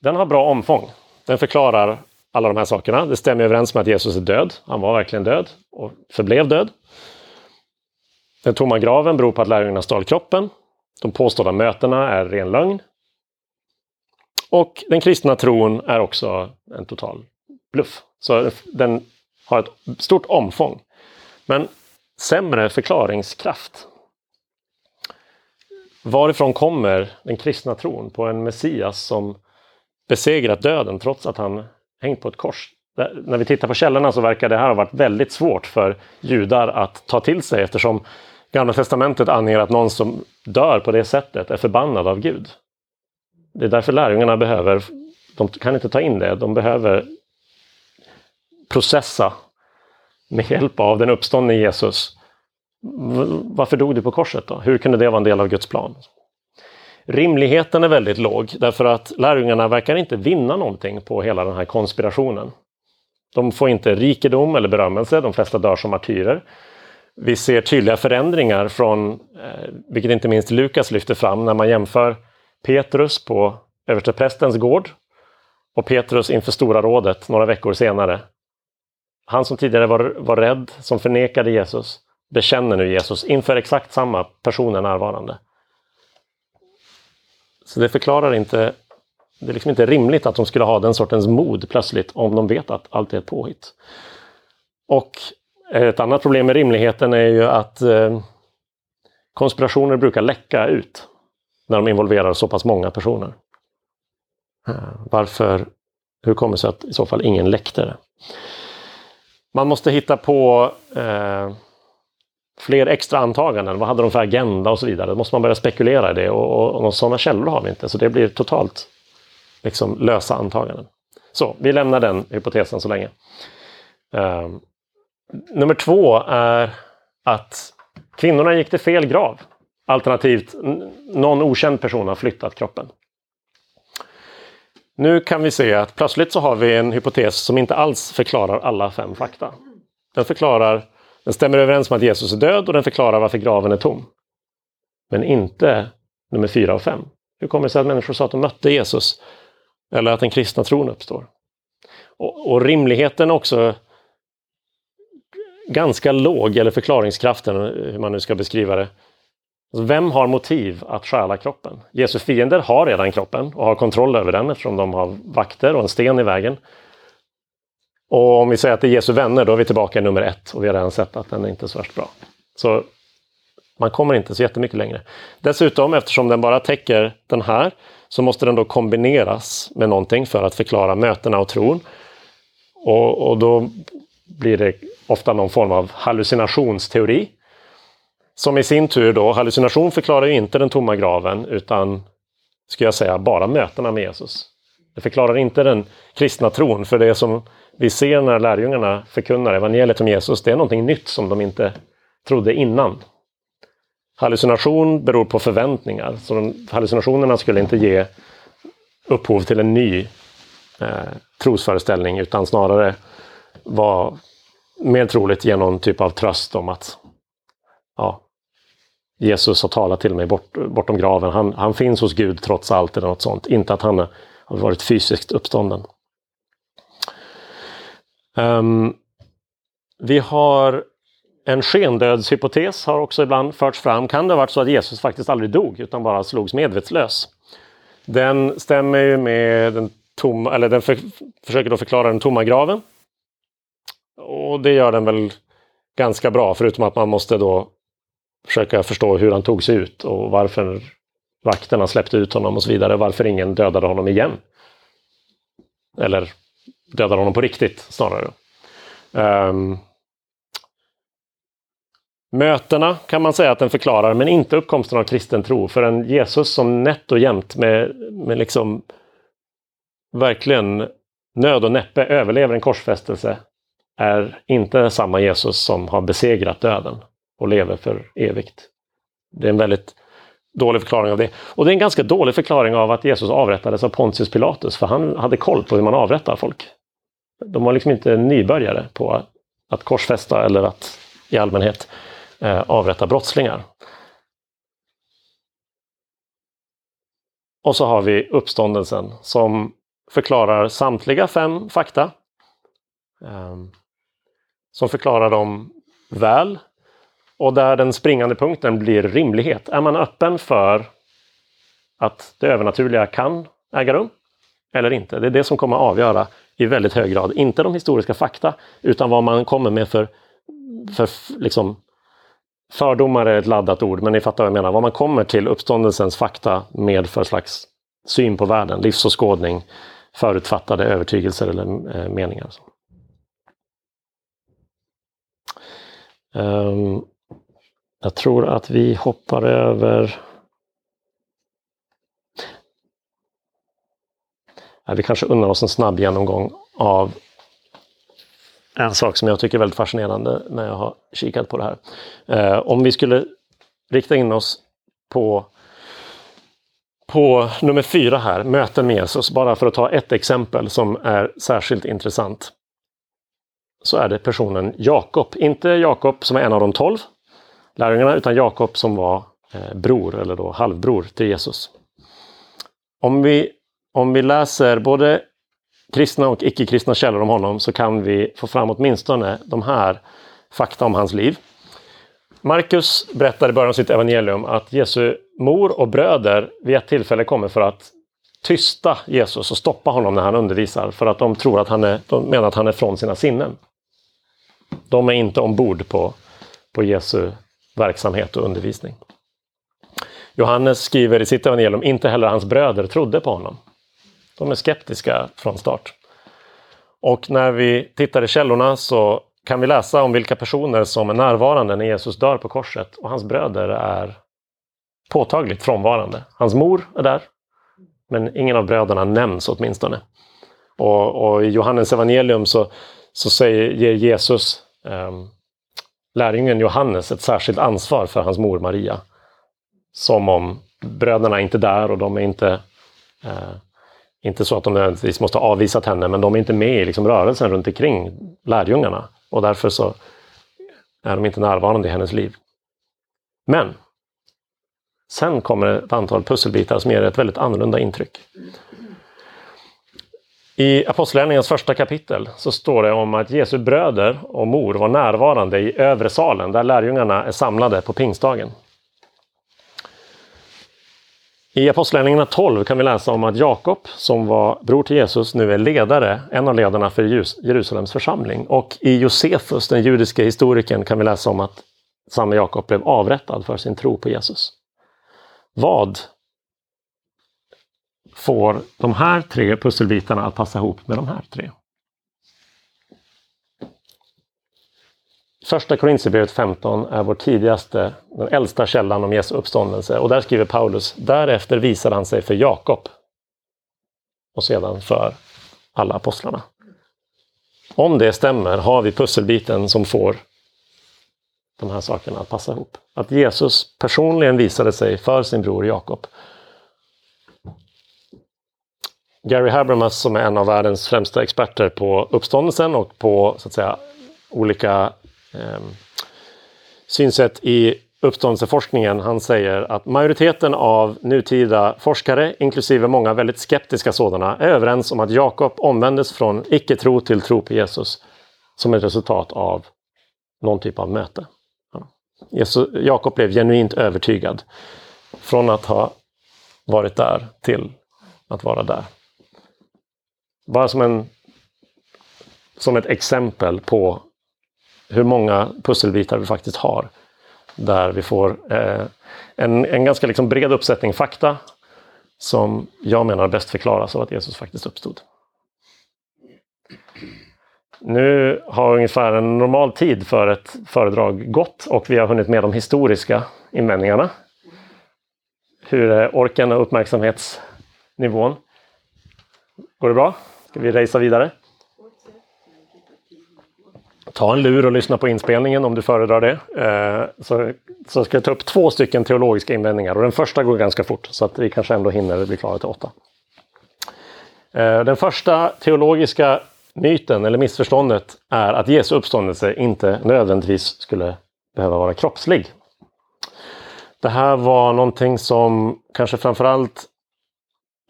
S2: Den har bra omfång. Den förklarar alla de här sakerna. Det stämmer överens med att Jesus är död. Han var verkligen död och förblev död. Den tomma graven beror på att lärjungarna stal kroppen. De påstådda mötena är ren lögn. Och den kristna tron är också en total bluff. Så den har ett stort omfång. Men sämre förklaringskraft. Varifrån kommer den kristna tron på en Messias som besegrat döden trots att han hängt på ett kors? när vi tittar på källorna så verkar det här ha varit väldigt svårt för judar att ta till sig eftersom Gamla testamentet anger att någon som dör på det sättet är förbannad av Gud. Det är därför lärjungarna behöver, de kan inte ta in det, de behöver processa med hjälp av den uppståndne Jesus. Varför dog du på korset då? Hur kunde det vara en del av Guds plan? Rimligheten är väldigt låg därför att lärjungarna verkar inte vinna någonting på hela den här konspirationen. De får inte rikedom eller berömmelse, de flesta dör som martyrer. Vi ser tydliga förändringar från, eh, vilket inte minst Lukas lyfter fram, när man jämför Petrus på översteprästens gård och Petrus inför Stora rådet några veckor senare. Han som tidigare var, var rädd, som förnekade Jesus, bekänner nu Jesus inför exakt samma personer närvarande. Så det förklarar inte, det är liksom inte rimligt att de skulle ha den sortens mod plötsligt om de vet att allt är ett påhitt. Och ett annat problem med rimligheten är ju att eh, konspirationer brukar läcka ut när de involverar så pass många personer. Eh, varför, hur kommer det sig att i så fall ingen läckte det? Man måste hitta på eh, fler extra antaganden. Vad hade de för agenda och så vidare. Då måste man börja spekulera i det och, och, och sådana källor har vi inte. Så det blir totalt liksom, lösa antaganden. Så vi lämnar den hypotesen så länge. Um, Nummer två är att kvinnorna gick till fel grav. Alternativt någon okänd person har flyttat kroppen. Nu kan vi se att plötsligt så har vi en hypotes som inte alls förklarar alla fem fakta. Den förklarar, den stämmer överens med att Jesus är död och den förklarar varför graven är tom. Men inte nummer fyra och fem. Hur kommer det sig att människor sa att de mötte Jesus? Eller att den kristna tron uppstår? Och, och rimligheten också ganska låg, eller förklaringskraften, hur man nu ska beskriva det. Alltså, vem har motiv att stjäla kroppen? Jesu fiender har redan kroppen och har kontroll över den eftersom de har vakter och en sten i vägen. Och om vi säger att det är Jesu vänner, då är vi tillbaka i nummer ett och vi har redan sett att den är inte så värst bra. Så man kommer inte så jättemycket längre. Dessutom, eftersom den bara täcker den här, så måste den då kombineras med någonting för att förklara mötena och tron. Och, och då blir det ofta någon form av hallucinationsteori. Som i sin tur då, hallucination förklarar ju inte den tomma graven utan, ska jag säga, bara mötena med Jesus. Det förklarar inte den kristna tron, för det som vi ser när lärjungarna förkunnar evangeliet om Jesus, det är någonting nytt som de inte trodde innan. Hallucination beror på förväntningar, så de, hallucinationerna skulle inte ge upphov till en ny eh, trosföreställning, utan snarare vara mer troligt ge någon typ av tröst om att ja, Jesus har talat till mig bort, bortom graven. Han, han finns hos Gud trots allt eller något sånt. Inte att han har varit fysiskt uppstånden. Um, vi har en skendödshypotes har också ibland förts fram. Kan det ha varit så att Jesus faktiskt aldrig dog utan bara slogs medvetslös? Den stämmer ju med den tomma, eller den för, försöker då förklara den tomma graven. Och det gör den väl ganska bra, förutom att man måste då försöka förstå hur han tog sig ut och varför vakterna släppte ut honom och så vidare. Varför ingen dödade honom igen. Eller Dödar honom på riktigt snarare. Um, mötena kan man säga att den förklarar, men inte uppkomsten av kristen tro. För en Jesus som nätt och jämt med, med liksom verkligen nöd och näppe överlever en korsfästelse är inte samma Jesus som har besegrat döden och lever för evigt. Det är en väldigt dålig förklaring av det. Och det är en ganska dålig förklaring av att Jesus avrättades av Pontius Pilatus, för han hade koll på hur man avrättar folk. De var liksom inte nybörjare på att korsfästa eller att i allmänhet eh, avrätta brottslingar. Och så har vi uppståndelsen som förklarar samtliga fem fakta. Eh, som förklarar dem väl. Och där den springande punkten blir rimlighet. Är man öppen för att det övernaturliga kan äga rum eller inte? Det är det som kommer att avgöra i väldigt hög grad. Inte de historiska fakta, utan vad man kommer med för, för liksom, fördomar är ett laddat ord, men ni fattar vad jag menar. Vad man kommer till uppståndelsens fakta med för slags syn på världen, livsåskådning, förutfattade övertygelser eller eh, meningar. Um, jag tror att vi hoppar över... Ja, vi kanske unnar oss en snabb genomgång av en sak som jag tycker är väldigt fascinerande när jag har kikat på det här. Uh, om vi skulle rikta in oss på, på nummer fyra här, möten med Jesus, bara för att ta ett exempel som är särskilt intressant så är det personen Jakob. Inte Jakob som är en av de tolv lärjungarna, utan Jakob som var eh, bror eller då halvbror till Jesus. Om vi, om vi läser både kristna och icke-kristna källor om honom så kan vi få fram åtminstone de här fakta om hans liv. Markus berättar i början av sitt evangelium att Jesu mor och bröder vid ett tillfälle kommer för att tysta Jesus och stoppa honom när han undervisar för att de tror att han är, de menar att han är från sina sinnen. De är inte ombord på, på Jesu verksamhet och undervisning. Johannes skriver i sitt evangelium, inte heller hans bröder trodde på honom. De är skeptiska från start. Och när vi tittar i källorna så kan vi läsa om vilka personer som är närvarande när Jesus dör på korset och hans bröder är påtagligt frånvarande. Hans mor är där, men ingen av bröderna nämns åtminstone. Och, och i Johannes evangelium så, så säger, ger Jesus eh, lärjungen Johannes ett särskilt ansvar för hans mor Maria. Som om bröderna är inte där och de är inte eh, inte så att de nödvändigtvis måste ha avvisat henne, men de är inte med i liksom rörelsen runt omkring lärjungarna. Och därför så är de inte närvarande i hennes liv. Men sen kommer ett antal pusselbitar som ger ett väldigt annorlunda intryck. I Apostlagärningarnas första kapitel så står det om att Jesu bröder och mor var närvarande i övre salen där lärjungarna är samlade på pingstdagen. I Apostlagärningarna 12 kan vi läsa om att Jakob, som var bror till Jesus, nu är ledare, en av ledarna för Jerusalems församling. Och i Josefus, den judiska historikern, kan vi läsa om att samme Jakob blev avrättad för sin tro på Jesus. Vad får de här tre pusselbitarna att passa ihop med de här tre? Första Korintierbrevet 15 är vår tidigaste, den äldsta källan om Jesu uppståndelse. Och där skriver Paulus, därefter visade han sig för Jakob och sedan för alla apostlarna. Om det stämmer har vi pusselbiten som får de här sakerna att passa ihop. Att Jesus personligen visade sig för sin bror Jakob. Gary Habermas som är en av världens främsta experter på uppståndelsen och på så att säga, olika Ehm, synsätt i uppståndelseforskningen. Han säger att majoriteten av nutida forskare, inklusive många väldigt skeptiska sådana, är överens om att Jakob omvändes från icke-tro till tro på Jesus som ett resultat av någon typ av möte. Jakob blev genuint övertygad från att ha varit där till att vara där. Bara som, en, som ett exempel på hur många pusselbitar vi faktiskt har. Där vi får eh, en, en ganska liksom bred uppsättning fakta som jag menar bäst förklaras av att Jesus faktiskt uppstod. Nu har ungefär en normal tid för ett föredrag gått och vi har hunnit med de historiska invändningarna. Hur är orken och uppmärksamhetsnivån? Går det bra? Ska vi racea vidare? Ta en lur och lyssna på inspelningen om du föredrar det. Eh, så, så ska jag ta upp två stycken teologiska invändningar och den första går ganska fort så att vi kanske ändå hinner bli klara till åtta. Eh, den första teologiska myten eller missförståndet är att Jesu uppståndelse inte nödvändigtvis skulle behöva vara kroppslig. Det här var någonting som kanske framförallt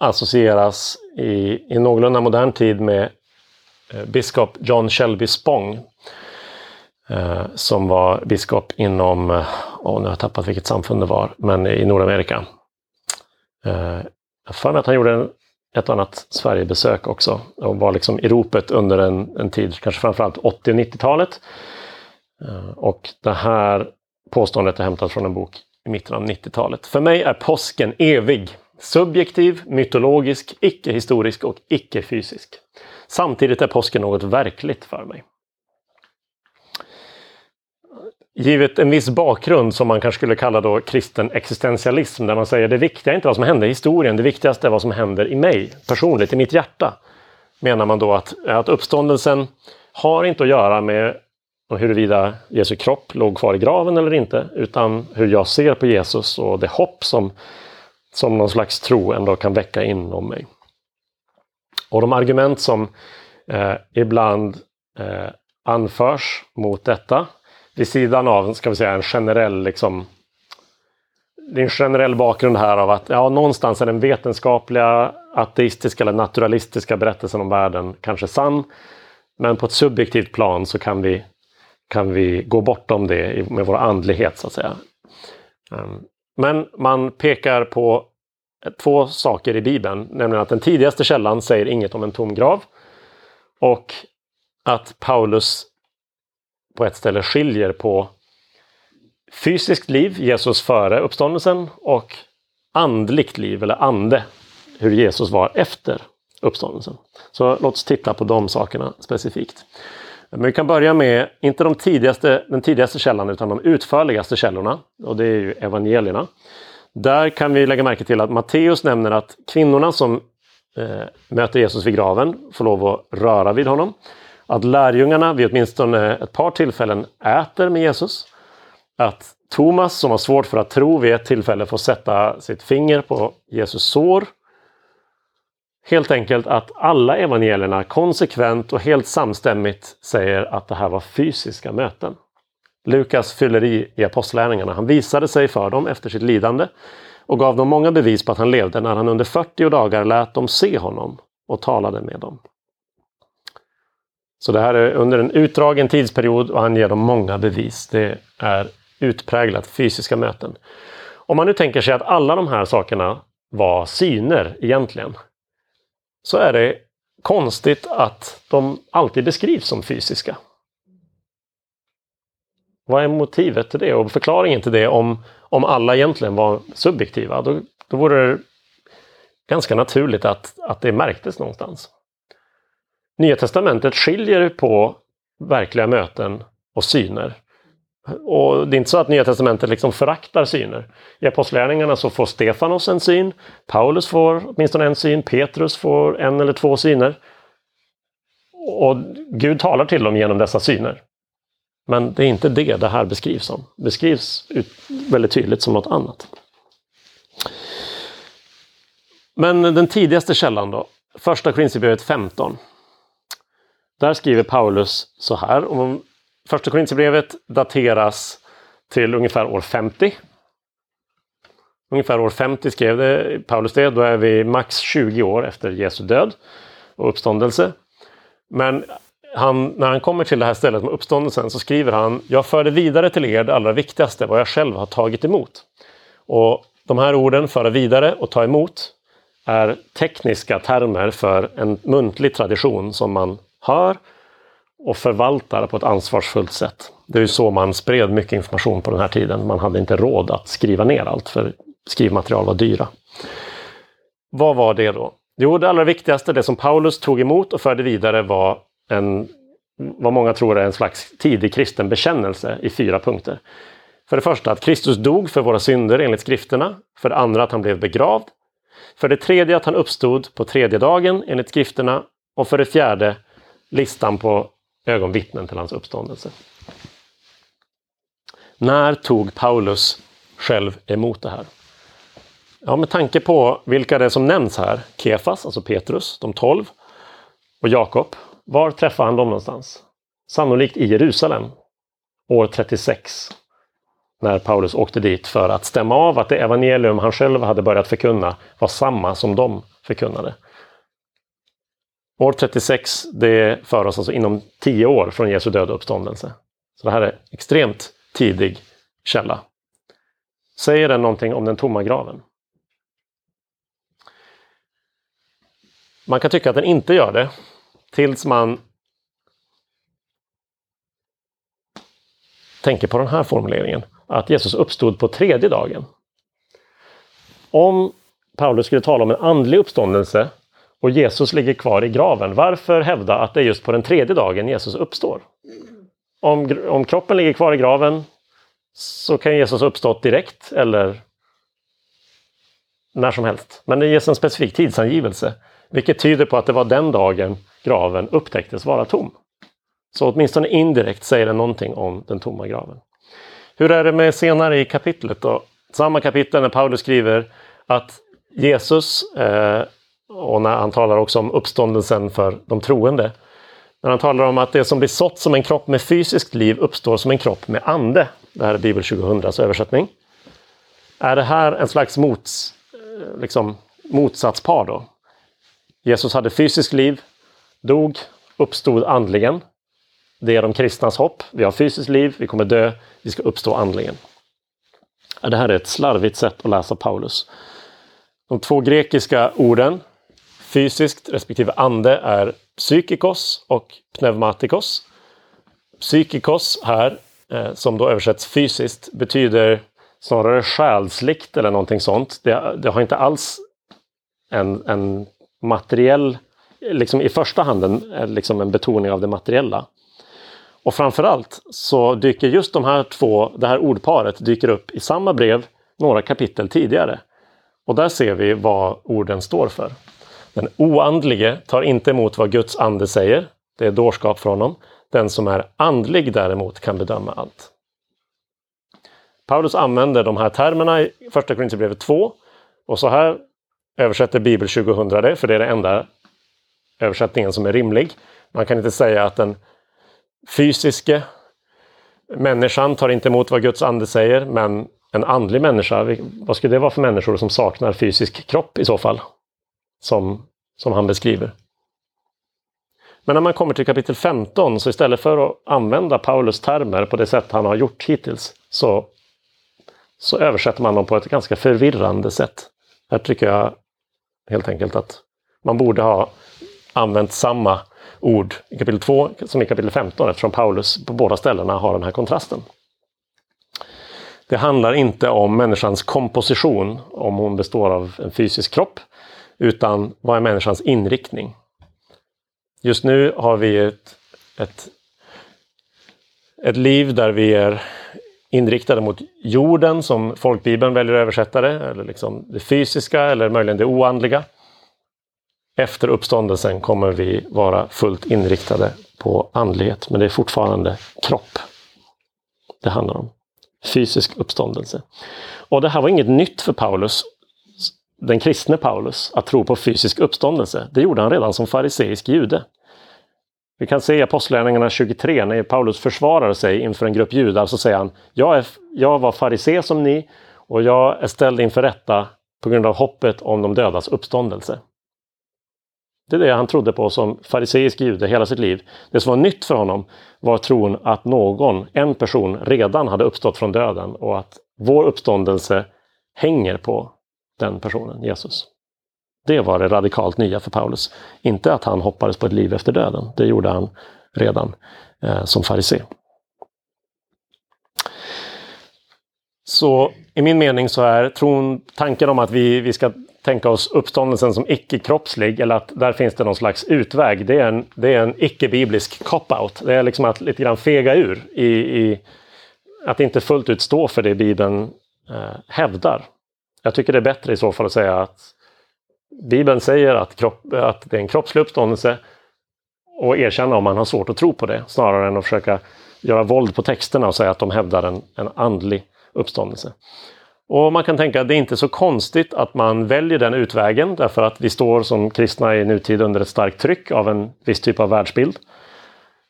S2: associeras i, i någorlunda modern tid med Eh, biskop John Shelby Spong. Eh, som var biskop inom, oh, nu har jag tappat vilket samfund det var, men i Nordamerika. Jag för mig att han gjorde ett annat Sverigebesök också och var liksom i ropet under en, en tid, kanske framförallt 80 och 90-talet. Och det här påståendet är hämtat från en bok i mitten av 90-talet. För mig är påsken evig. Subjektiv, mytologisk, icke-historisk och icke-fysisk. Samtidigt är påsken något verkligt för mig. Givet en viss bakgrund som man kanske skulle kalla då kristen existentialism, där man säger det viktiga är inte vad som händer i historien, det viktigaste är vad som händer i mig personligt, i mitt hjärta. Menar man då att, att uppståndelsen har inte att göra med huruvida Jesu kropp låg kvar i graven eller inte, utan hur jag ser på Jesus och det hopp som som någon slags tro ändå kan väcka inom mig. Och de argument som eh, ibland eh, anförs mot detta, vid sidan av ska vi säga, en generell liksom, det är en generell bakgrund här av att ja, någonstans är den vetenskapliga, ateistiska eller naturalistiska berättelsen om världen kanske sann. Men på ett subjektivt plan så kan vi, kan vi gå bortom det med vår andlighet så att säga. Ehm, men man pekar på två saker i Bibeln, nämligen att den tidigaste källan säger inget om en tom grav och att Paulus på ett ställe skiljer på fysiskt liv, Jesus före uppståndelsen, och andligt liv, eller ande, hur Jesus var efter uppståndelsen. Så låt oss titta på de sakerna specifikt. Men vi kan börja med, inte de tidigaste, den tidigaste källan, utan de utförligaste källorna. Och det är ju evangelierna. Där kan vi lägga märke till att Matteus nämner att kvinnorna som eh, möter Jesus vid graven får lov att röra vid honom. Att lärjungarna vid åtminstone ett par tillfällen äter med Jesus. Att Thomas som har svårt för att tro vid ett tillfälle får sätta sitt finger på Jesus sår. Helt enkelt att alla evangelierna konsekvent och helt samstämmigt säger att det här var fysiska möten. Lukas fyller i i apostlärningarna. Han visade sig för dem efter sitt lidande och gav dem många bevis på att han levde när han under 40 dagar lät dem se honom och talade med dem. Så det här är under en utdragen tidsperiod och han ger dem många bevis. Det är utpräglat fysiska möten. Om man nu tänker sig att alla de här sakerna var syner egentligen, så är det konstigt att de alltid beskrivs som fysiska. Vad är motivet till det och förklaringen till det om, om alla egentligen var subjektiva? Då, då vore det ganska naturligt att, att det märktes någonstans. Nya testamentet skiljer på verkliga möten och syner. Och det är inte så att Nya testamentet liksom föraktar syner. I Apostlagärningarna så får Stefanos en syn, Paulus får åtminstone en syn, Petrus får en eller två syner. Och Gud talar till dem genom dessa syner. Men det är inte det det här beskrivs som. Det beskrivs väldigt tydligt som något annat. Men den tidigaste källan då, första Korinthierbrevet 15. Där skriver Paulus så här. Om första Korinthierbrevet dateras till ungefär år 50. Ungefär år 50 skrev det, Paulus det. Då är vi max 20 år efter Jesu död och uppståndelse. Men han, när han kommer till det här stället med uppståndelsen så skriver han Jag förde vidare till er det allra viktigaste, vad jag själv har tagit emot. Och de här orden, föra vidare och ta emot, är tekniska termer för en muntlig tradition som man hör och förvaltar på ett ansvarsfullt sätt. Det är ju så man spred mycket information på den här tiden. Man hade inte råd att skriva ner allt för skrivmaterial var dyra. Vad var det då? Jo, det allra viktigaste, det som Paulus tog emot och förde vidare var en, vad många tror är en slags tidig kristen bekännelse i fyra punkter. För det första att Kristus dog för våra synder enligt skrifterna. För det andra att han blev begravd. För det tredje att han uppstod på tredje dagen enligt skrifterna. Och för det fjärde listan på ögonvittnen till hans uppståndelse. När tog Paulus själv emot det här? Ja, med tanke på vilka det är som nämns här, Kefas, alltså Petrus, de tolv, och Jakob. Var träffade han dem någonstans? Sannolikt i Jerusalem, år 36. När Paulus åkte dit för att stämma av att det evangelium han själv hade börjat förkunna var samma som de förkunnade. År 36, det för oss alltså inom tio år från Jesu död och uppståndelse. Så det här är extremt tidig källa. Säger den någonting om den tomma graven? Man kan tycka att den inte gör det tills man tänker på den här formuleringen. Att Jesus uppstod på tredje dagen. Om Paulus skulle tala om en andlig uppståndelse och Jesus ligger kvar i graven. Varför hävda att det är just på den tredje dagen Jesus uppstår? Om, om kroppen ligger kvar i graven så kan Jesus uppstått direkt eller när som helst. Men det ges en specifik tidsangivelse, vilket tyder på att det var den dagen graven upptäcktes vara tom. Så åtminstone indirekt säger det någonting om den tomma graven. Hur är det med senare i kapitlet då? Samma kapitel när Paulus skriver att Jesus eh, och när han talar också om uppståndelsen för de troende. När han talar om att det som blir sått som en kropp med fysiskt liv uppstår som en kropp med ande. Det här är Bibel 2000s översättning. Är det här en slags mots, eh, liksom, motsatspar då? Jesus hade fysiskt liv, dog, uppstod andligen. Det är de kristnas hopp. Vi har fysiskt liv, vi kommer dö, vi ska uppstå andligen. Det här är ett slarvigt sätt att läsa Paulus. De två grekiska orden fysiskt respektive ande är psykikos och pneumatikos. Psykikos här, eh, som då översätts fysiskt, betyder snarare själsligt eller någonting sånt. Det, det har inte alls en, en materiell, liksom i första hand en, liksom en betoning av det materiella. Och framförallt så dyker just de här två, det här ordparet dyker upp i samma brev några kapitel tidigare. Och där ser vi vad orden står för. Den oandlige tar inte emot vad Guds ande säger, Det är dårskap för honom. Den som är andlig däremot kan bedöma allt. Paulus använder de här termerna i Första Korinthierbrevet 2 och så här översätter Bibel 2000 det, för det är det enda översättningen som är rimlig. Man kan inte säga att den fysiske människan tar inte emot vad Guds ande säger, men en andlig människa, vad skulle det vara för människor som saknar fysisk kropp i så fall? Som, som han beskriver. Men när man kommer till kapitel 15, så istället för att använda Paulus termer på det sätt han har gjort hittills, så, så översätter man dem på ett ganska förvirrande sätt. Här tycker jag helt enkelt att man borde ha använt samma ord i kapitel 2 som i kapitel 15 eftersom Paulus på båda ställena har den här kontrasten. Det handlar inte om människans komposition, om hon består av en fysisk kropp, utan vad är människans inriktning? Just nu har vi ett, ett, ett liv där vi är inriktade mot jorden som folkbibeln väljer att översätta det, eller liksom det fysiska eller möjligen det oandliga. Efter uppståndelsen kommer vi vara fullt inriktade på andlighet, men det är fortfarande kropp det handlar om. Fysisk uppståndelse. Och det här var inget nytt för Paulus, den kristne Paulus, att tro på fysisk uppståndelse. Det gjorde han redan som fariseisk jude. Vi kan se i Apostlagärningarna 23 när Paulus försvarar sig inför en grupp judar så säger han jag, är, jag var farisé som ni och jag är ställd inför rätta på grund av hoppet om de dödas uppståndelse. Det är det han trodde på som fariseisk jude hela sitt liv. Det som var nytt för honom var tron att någon, en person, redan hade uppstått från döden och att vår uppståndelse hänger på den personen, Jesus. Det var det radikalt nya för Paulus. Inte att han hoppades på ett liv efter döden. Det gjorde han redan eh, som farisé. Så i min mening så är tron, tanken om att vi, vi ska tänka oss uppståndelsen som icke-kroppslig eller att där finns det någon slags utväg. Det är en, det är en icke-biblisk cop-out. Det är liksom att lite grann fega ur i, i att inte fullt ut stå för det Bibeln eh, hävdar. Jag tycker det är bättre i så fall att säga att Bibeln säger att, kropp, att det är en kroppslig uppståndelse och erkänna om man har svårt att tro på det snarare än att försöka göra våld på texterna och säga att de hävdar en, en andlig uppståndelse. Och man kan tänka att det är inte så konstigt att man väljer den utvägen därför att vi står som kristna i nutid under ett starkt tryck av en viss typ av världsbild.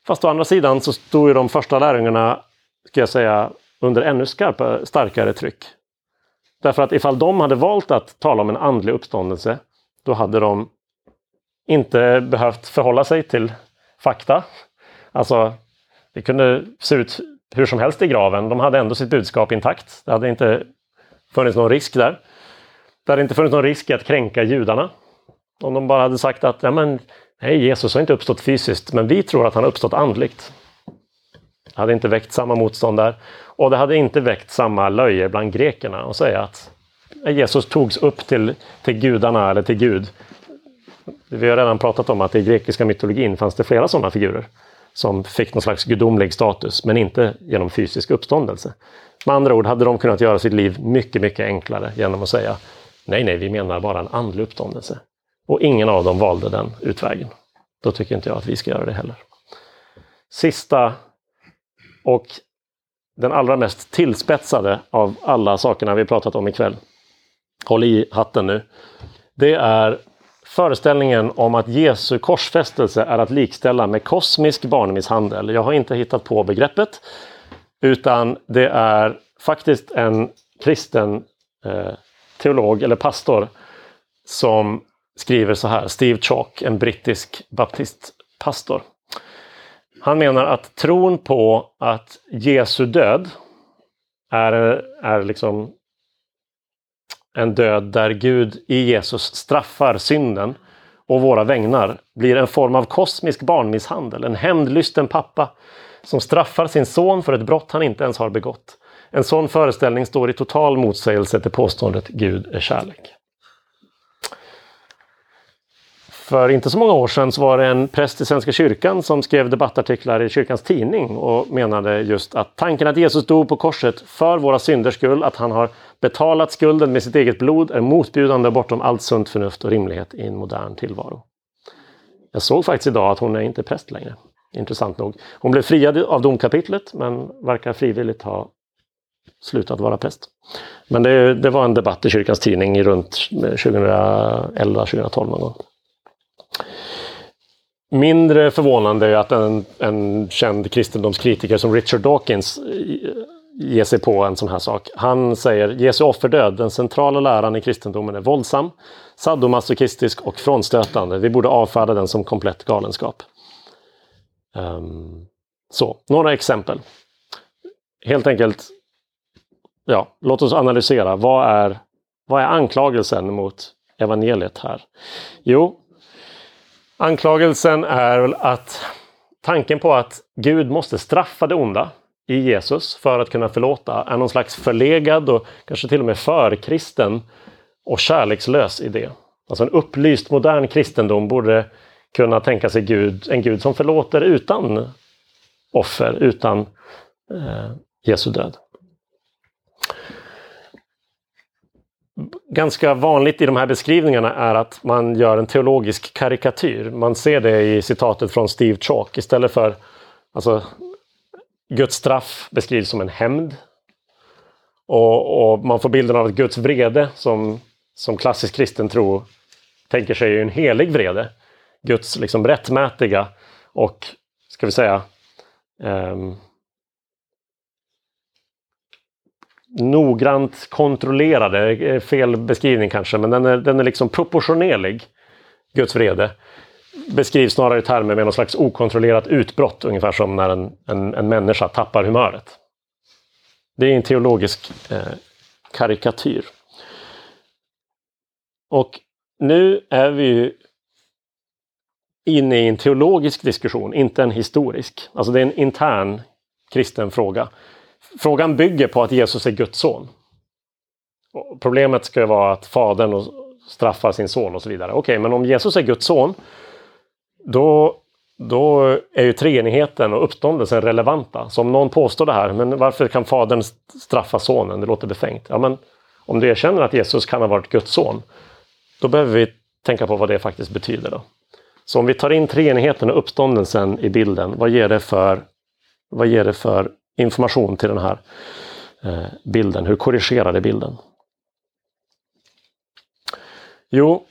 S2: Fast å andra sidan så stod ju de första lärjungarna, ska jag säga, under ännu skarpa, starkare tryck. Därför att ifall de hade valt att tala om en andlig uppståndelse, då hade de inte behövt förhålla sig till fakta. Alltså, det kunde se ut hur som helst i graven. De hade ändå sitt budskap intakt. Det hade inte funnits någon risk där. Det hade inte funnits någon risk i att kränka judarna. Om de bara hade sagt att ja, men, nej, Jesus har inte uppstått fysiskt, men vi tror att han har uppstått andligt. Det hade inte väckt samma motstånd där. Och det hade inte väckt samma löje bland grekerna att säga att Jesus togs upp till, till gudarna eller till Gud. Vi har redan pratat om att i grekiska mytologin fanns det flera sådana figurer som fick någon slags gudomlig status, men inte genom fysisk uppståndelse. Med andra ord hade de kunnat göra sitt liv mycket, mycket enklare genom att säga nej, nej, vi menar bara en andlig uppståndelse. Och ingen av dem valde den utvägen. Då tycker inte jag att vi ska göra det heller. Sista och den allra mest tillspetsade av alla sakerna vi pratat om ikväll. Håll i hatten nu. Det är föreställningen om att Jesu korsfästelse är att likställa med kosmisk barnmisshandel. Jag har inte hittat på begreppet. Utan det är faktiskt en kristen eh, teolog eller pastor som skriver så här, Steve Chalk, en brittisk baptistpastor. Han menar att tron på att Jesu död är, är liksom en död där Gud i Jesus straffar synden och våra vägnar blir en form av kosmisk barnmisshandel. En hämndlysten pappa som straffar sin son för ett brott han inte ens har begått. En sån föreställning står i total motsägelse till påståendet Gud är kärlek. För inte så många år sedan så var det en präst i Svenska kyrkan som skrev debattartiklar i kyrkans tidning och menade just att tanken att Jesus dog på korset för våra synders skull, att han har betalat skulden med sitt eget blod, är motbjudande bortom allt sunt förnuft och rimlighet i en modern tillvaro. jag såg faktiskt idag att hon är inte präst längre. Intressant nog. Hon blev friad av domkapitlet men verkar frivilligt ha slutat vara präst. Men det, det var en debatt i kyrkans tidning runt 2011-2012 någon gång. Mindre förvånande är att en, en känd kristendomskritiker som Richard Dawkins eh, ger sig på en sån här sak. Han säger Jesu offerdöd, den centrala läran i kristendomen är våldsam, sadomasochistisk och frånstötande. Vi borde avfärda den som komplett galenskap. Um, så, några exempel. Helt enkelt, ja, låt oss analysera. Vad är, vad är anklagelsen mot evangeliet här? Jo, anklagelsen är väl att tanken på att Gud måste straffa det onda i Jesus för att kunna förlåta är någon slags förlegad och kanske till och med förkristen och kärlekslös idé. Alltså en upplyst modern kristendom borde kunna tänka sig Gud, en Gud som förlåter utan offer, utan eh, Jesu död. Ganska vanligt i de här beskrivningarna är att man gör en teologisk karikatyr. Man ser det i citatet från Steve Chalk istället för alltså, Guds straff beskrivs som en hämnd. Och, och, man får bilden av att Guds vrede som, som klassisk kristen tro tänker sig är en helig vrede. Guds liksom rättmätiga och, ska vi säga, um, noggrant kontrollerade, eh, fel beskrivning kanske, men den är, den är liksom proportionerlig, Guds vrede beskrivs snarare i termer med någon slags okontrollerat utbrott, ungefär som när en, en, en människa tappar humöret. Det är en teologisk eh, karikatyr. Och nu är vi ju inne i en teologisk diskussion, inte en historisk. Alltså det är en intern kristen fråga. Frågan bygger på att Jesus är Guds son. Och problemet ska vara att fadern straffar sin son och så vidare. Okej, okay, men om Jesus är Guds son då, då är ju treenigheten och uppståndelsen relevanta. Så om någon påstår det här, men varför kan fadern straffa sonen? Det låter befängt. Ja, men om du erkänner att Jesus kan ha varit Guds son, då behöver vi tänka på vad det faktiskt betyder. Då. Så om vi tar in treenigheten och uppståndelsen i bilden, vad ger det för, vad ger det för information till den här eh, bilden? Hur korrigerar det bilden? Jo,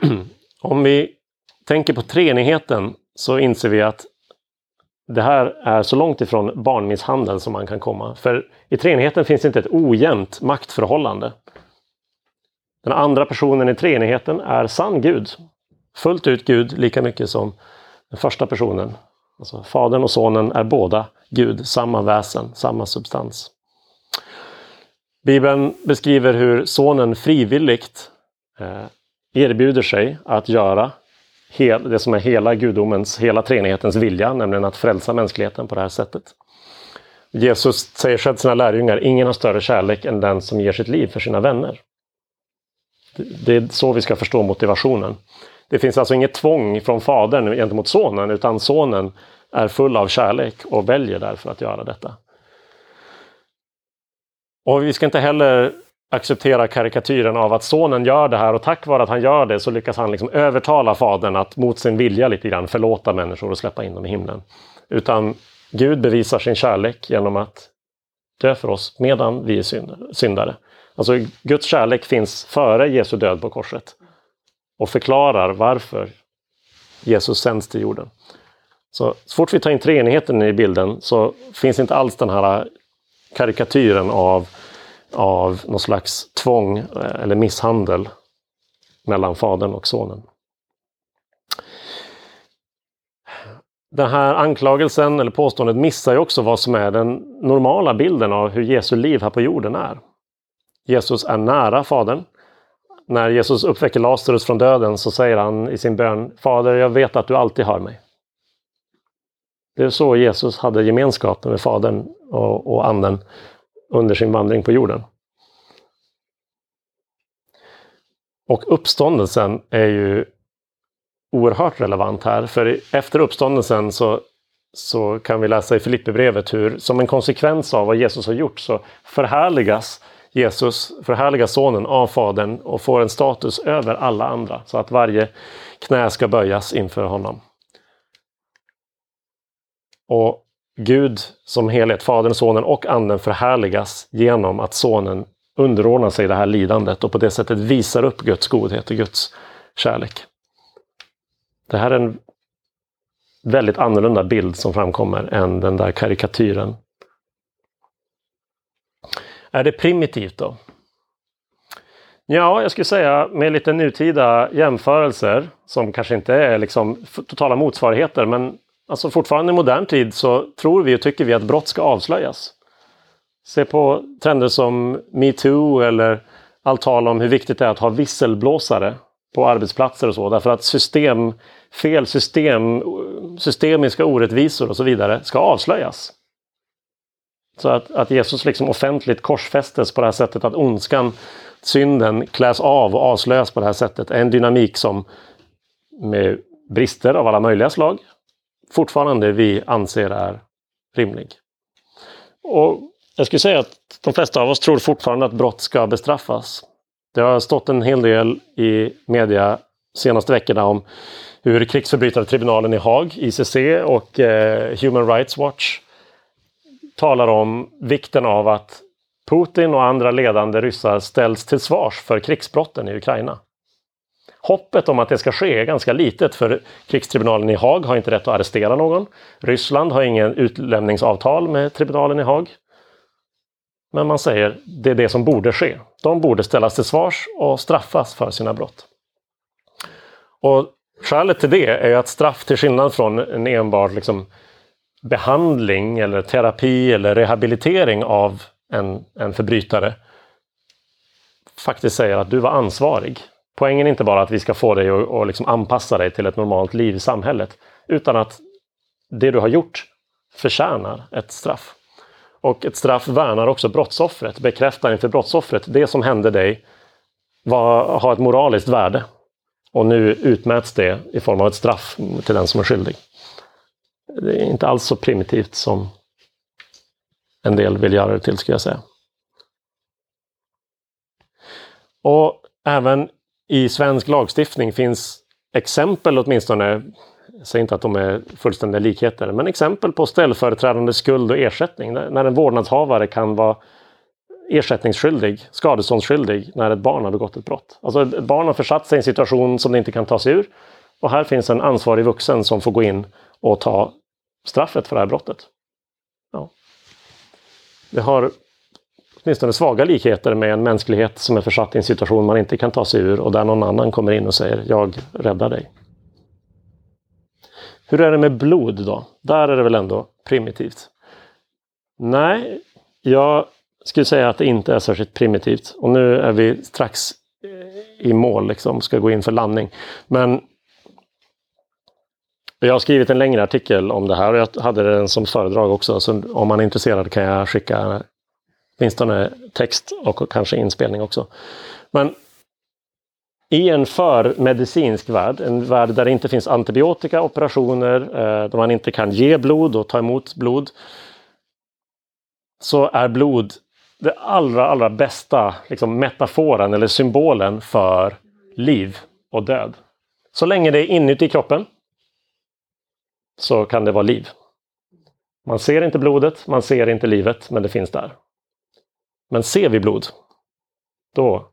S2: om vi tänker på treenigheten så inser vi att det här är så långt ifrån barnmisshandel som man kan komma. För i treenigheten finns inte ett ojämnt maktförhållande. Den andra personen i treenigheten är sann Gud. Fullt ut Gud, lika mycket som den första personen. Alltså Fadern och Sonen är båda Gud, samma väsen, samma substans. Bibeln beskriver hur Sonen frivilligt eh, erbjuder sig att göra det som är hela gudomens, hela treenighetens vilja, nämligen att frälsa mänskligheten på det här sättet. Jesus säger själv till sina lärjungar, ingen har större kärlek än den som ger sitt liv för sina vänner. Det är så vi ska förstå motivationen. Det finns alltså inget tvång från fadern gentemot sonen, utan sonen är full av kärlek och väljer därför att göra detta. Och vi ska inte heller acceptera karikatyren av att sonen gör det här och tack vare att han gör det så lyckas han liksom övertala fadern att mot sin vilja lite grann förlåta människor och släppa in dem i himlen. Utan Gud bevisar sin kärlek genom att dö för oss medan vi är syndare. Alltså Guds kärlek finns före Jesu död på korset och förklarar varför Jesus sänds till jorden. Så, så fort vi tar in treenigheten i bilden så finns inte alls den här karikatyren av av någon slags tvång eh, eller misshandel mellan fadern och sonen. Den här anklagelsen eller påståendet missar ju också vad som är den normala bilden av hur Jesu liv här på jorden är. Jesus är nära Fadern. När Jesus uppväcker Lazarus från döden så säger han i sin bön Fader, jag vet att du alltid hör mig. Det är så Jesus hade gemenskapen med Fadern och, och Anden under sin vandring på jorden. Och uppståndelsen är ju oerhört relevant här, för efter uppståndelsen så, så kan vi läsa i Filipperbrevet hur som en konsekvens av vad Jesus har gjort så förhärligas Jesus förhärligas sonen av fadern och får en status över alla andra så att varje knä ska böjas inför honom. Och Gud som helhet, Fadern, Sonen och Anden förhärligas genom att Sonen underordnar sig det här lidandet och på det sättet visar upp Guds godhet och Guds kärlek. Det här är en väldigt annorlunda bild som framkommer än den där karikatyren. Är det primitivt då? Ja, jag skulle säga med lite nutida jämförelser som kanske inte är liksom totala motsvarigheter men alltså fortfarande i modern tid så tror vi och tycker vi att brott ska avslöjas. Se på trender som metoo eller allt tal om hur viktigt det är att ha visselblåsare på arbetsplatser och så. Därför att system, fel system, systemiska orättvisor och så vidare ska avslöjas. Så att, att Jesus liksom offentligt korsfästes på det här sättet att ondskan, synden kläs av och avslöjas på det här sättet är en dynamik som med brister av alla möjliga slag fortfarande vi anser är rimlig. Och jag skulle säga att de flesta av oss tror fortfarande att brott ska bestraffas. Det har stått en hel del i media senaste veckorna om hur krigsförbrytartribunalen i Haag, ICC och eh, Human Rights Watch talar om vikten av att Putin och andra ledande ryssar ställs till svars för krigsbrotten i Ukraina. Hoppet om att det ska ske är ganska litet för krigstribunalen i Haag har inte rätt att arrestera någon. Ryssland har ingen utlämningsavtal med tribunalen i Haag. Men man säger det är det som borde ske. De borde ställas till svars och straffas för sina brott. Och Skälet till det är att straff till skillnad från en enbart liksom behandling eller terapi eller rehabilitering av en, en förbrytare faktiskt säger att du var ansvarig. Poängen är inte bara att vi ska få dig att och liksom anpassa dig till ett normalt liv i samhället, utan att det du har gjort förtjänar ett straff. Och ett straff värnar också brottsoffret, bekräftar inför brottsoffret det som hände dig var, har ett moraliskt värde. Och nu utmäts det i form av ett straff till den som är skyldig. Det är inte alls så primitivt som en del vill göra det till, skulle jag säga. Och även i svensk lagstiftning finns exempel åtminstone, jag säger inte att de är fullständiga likheter, men exempel på ställföreträdande skuld och ersättning. När en vårdnadshavare kan vara ersättningsskyldig, skadeståndsskyldig, när ett barn har begått ett brott. Alltså ett barn har försatt sig i en situation som det inte kan ta sig ur. Och här finns en ansvarig vuxen som får gå in och ta straffet för det här brottet. Ja. Det har åtminstone svaga likheter med en mänsklighet som är försatt i en situation man inte kan ta sig ur och där någon annan kommer in och säger jag räddar dig. Hur är det med blod då? Där är det väl ändå primitivt? Nej, jag skulle säga att det inte är särskilt primitivt. Och nu är vi strax eh, i mål, liksom, ska gå in för landning. Men jag har skrivit en längre artikel om det här och jag hade den som föredrag också. Så om man är intresserad kan jag skicka åtminstone text och kanske inspelning också. Men i en för medicinsk värld, en värld där det inte finns antibiotika, operationer, eh, där man inte kan ge blod och ta emot blod, så är blod det allra, allra bästa liksom, metaforen eller symbolen för liv och död. Så länge det är inuti kroppen så kan det vara liv. Man ser inte blodet, man ser inte livet, men det finns där. Men ser vi blod, då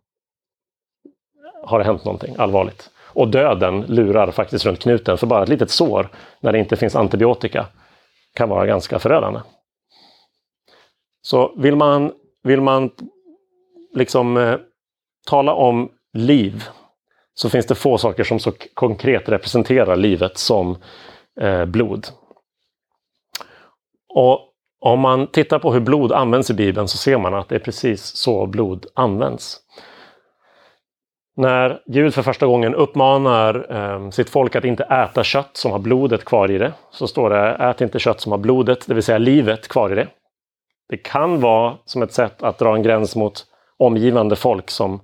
S2: har det hänt någonting allvarligt. Och döden lurar faktiskt runt knuten, för bara ett litet sår när det inte finns antibiotika kan vara ganska förödande. Så vill man, vill man liksom eh, tala om liv så finns det få saker som så konkret representerar livet som eh, blod. Och om man tittar på hur blod används i Bibeln så ser man att det är precis så blod används. När Gud för första gången uppmanar eh, sitt folk att inte äta kött som har blodet kvar i det, så står det ät inte kött som har blodet, det vill säga livet, kvar i det. Det kan vara som ett sätt att dra en gräns mot omgivande folk som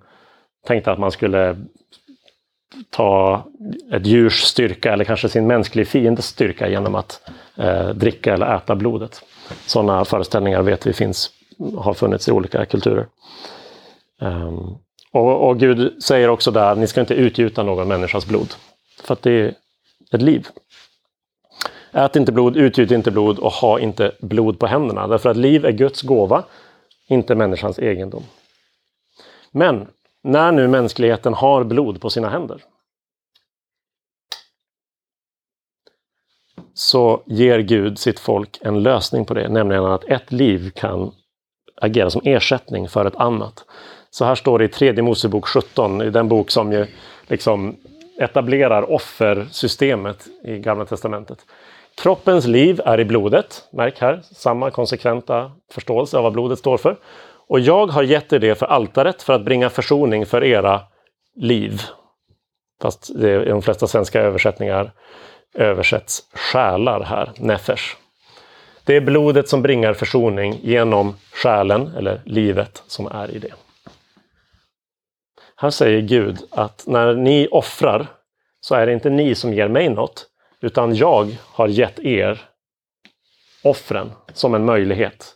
S2: tänkte att man skulle ta ett djurs styrka eller kanske sin mänskliga fiendes styrka genom att eh, dricka eller äta blodet. Sådana föreställningar vet vi finns, har funnits i olika kulturer. Um, och, och, Gud säger också där, ni ska inte utgjuta någon människas blod. För att det är ett liv. Ät inte blod, utgjut inte blod och ha inte blod på händerna. Därför att liv är Guds gåva, inte människans egendom. Men när nu mänskligheten har blod på sina händer så ger Gud sitt folk en lösning på det, nämligen att ett liv kan agera som ersättning för ett annat. Så här står det i tredje Mosebok 17, i den bok som ju liksom etablerar offersystemet i Gamla Testamentet. Kroppens liv är i blodet, märk här, samma konsekventa förståelse av vad blodet står för. Och jag har gett er det för altaret för att bringa försoning för era liv. Fast det är i de flesta svenska översättningar översätts själar här, nefesh. Det är blodet som bringar försoning genom själen, eller livet, som är i det. Här säger Gud att när ni offrar så är det inte ni som ger mig något, utan jag har gett er offren som en möjlighet.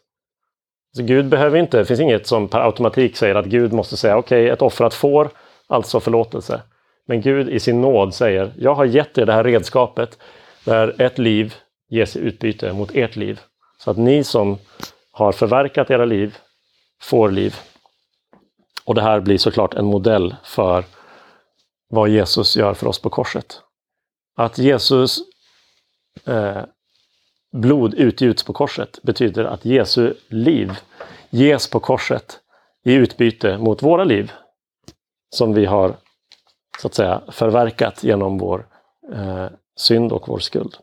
S2: Så Gud behöver inte, det finns inget som per automatik säger att Gud måste säga okej, okay, ett offrat får, alltså förlåtelse. Men Gud i sin nåd säger, jag har gett er det här redskapet där ett liv ges i utbyte mot ert liv. Så att ni som har förverkat era liv får liv. Och det här blir såklart en modell för vad Jesus gör för oss på korset. Att Jesus eh, blod utgjuts på korset betyder att Jesu liv ges på korset i utbyte mot våra liv som vi har så att säga förverkat genom vår eh, synd och vår skuld.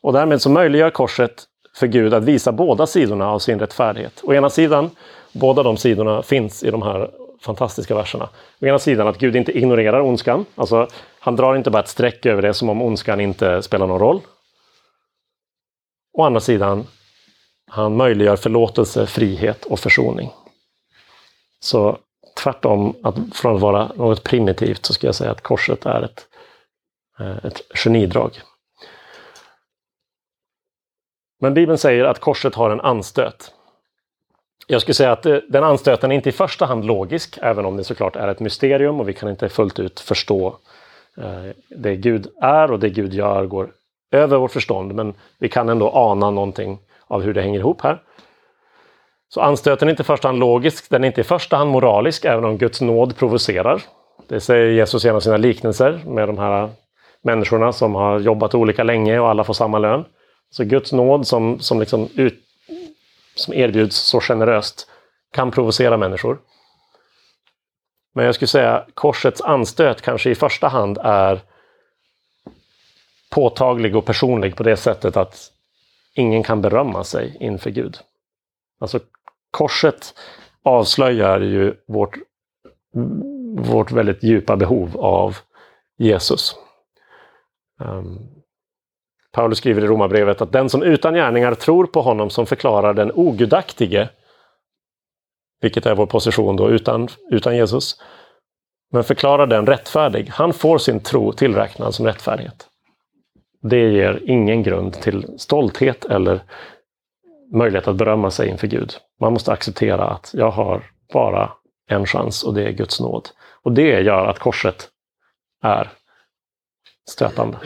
S2: Och därmed så möjliggör korset för Gud att visa båda sidorna av sin rättfärdighet. Å ena sidan, båda de sidorna finns i de här fantastiska verserna. Å ena sidan att Gud inte ignorerar ondskan, alltså han drar inte bara ett streck över det som om ondskan inte spelar någon roll. Å andra sidan, han möjliggör förlåtelse, frihet och försoning. Så tvärtom, att från att vara något primitivt så ska jag säga att korset är ett, eh, ett genidrag. Men Bibeln säger att korset har en anstöt. Jag skulle säga att eh, den anstöten är inte i första hand logisk, även om det såklart är ett mysterium och vi kan inte fullt ut förstå eh, det Gud är och det Gud gör går över vårt förstånd. Men vi kan ändå ana någonting av hur det hänger ihop här. Så anstöten är inte i första hand logisk, den är inte i första hand moralisk, även om Guds nåd provocerar. Det säger Jesus genom sina liknelser med de här människorna som har jobbat olika länge och alla får samma lön. Så Guds nåd som, som, liksom ut, som erbjuds så generöst kan provocera människor. Men jag skulle säga korsets anstöt kanske i första hand är påtaglig och personlig på det sättet att ingen kan berömma sig inför Gud. Alltså korset avslöjar ju vårt, vårt väldigt djupa behov av Jesus. Um, Paulus skriver i Romarbrevet att den som utan gärningar tror på honom som förklarar den ogudaktige, vilket är vår position då utan, utan Jesus, men förklarar den rättfärdig, han får sin tro tillräknad som rättfärdighet. Det ger ingen grund till stolthet eller möjlighet att berömma sig inför Gud. Man måste acceptera att jag har bara en chans och det är Guds nåd. Och det gör att korset är stötande.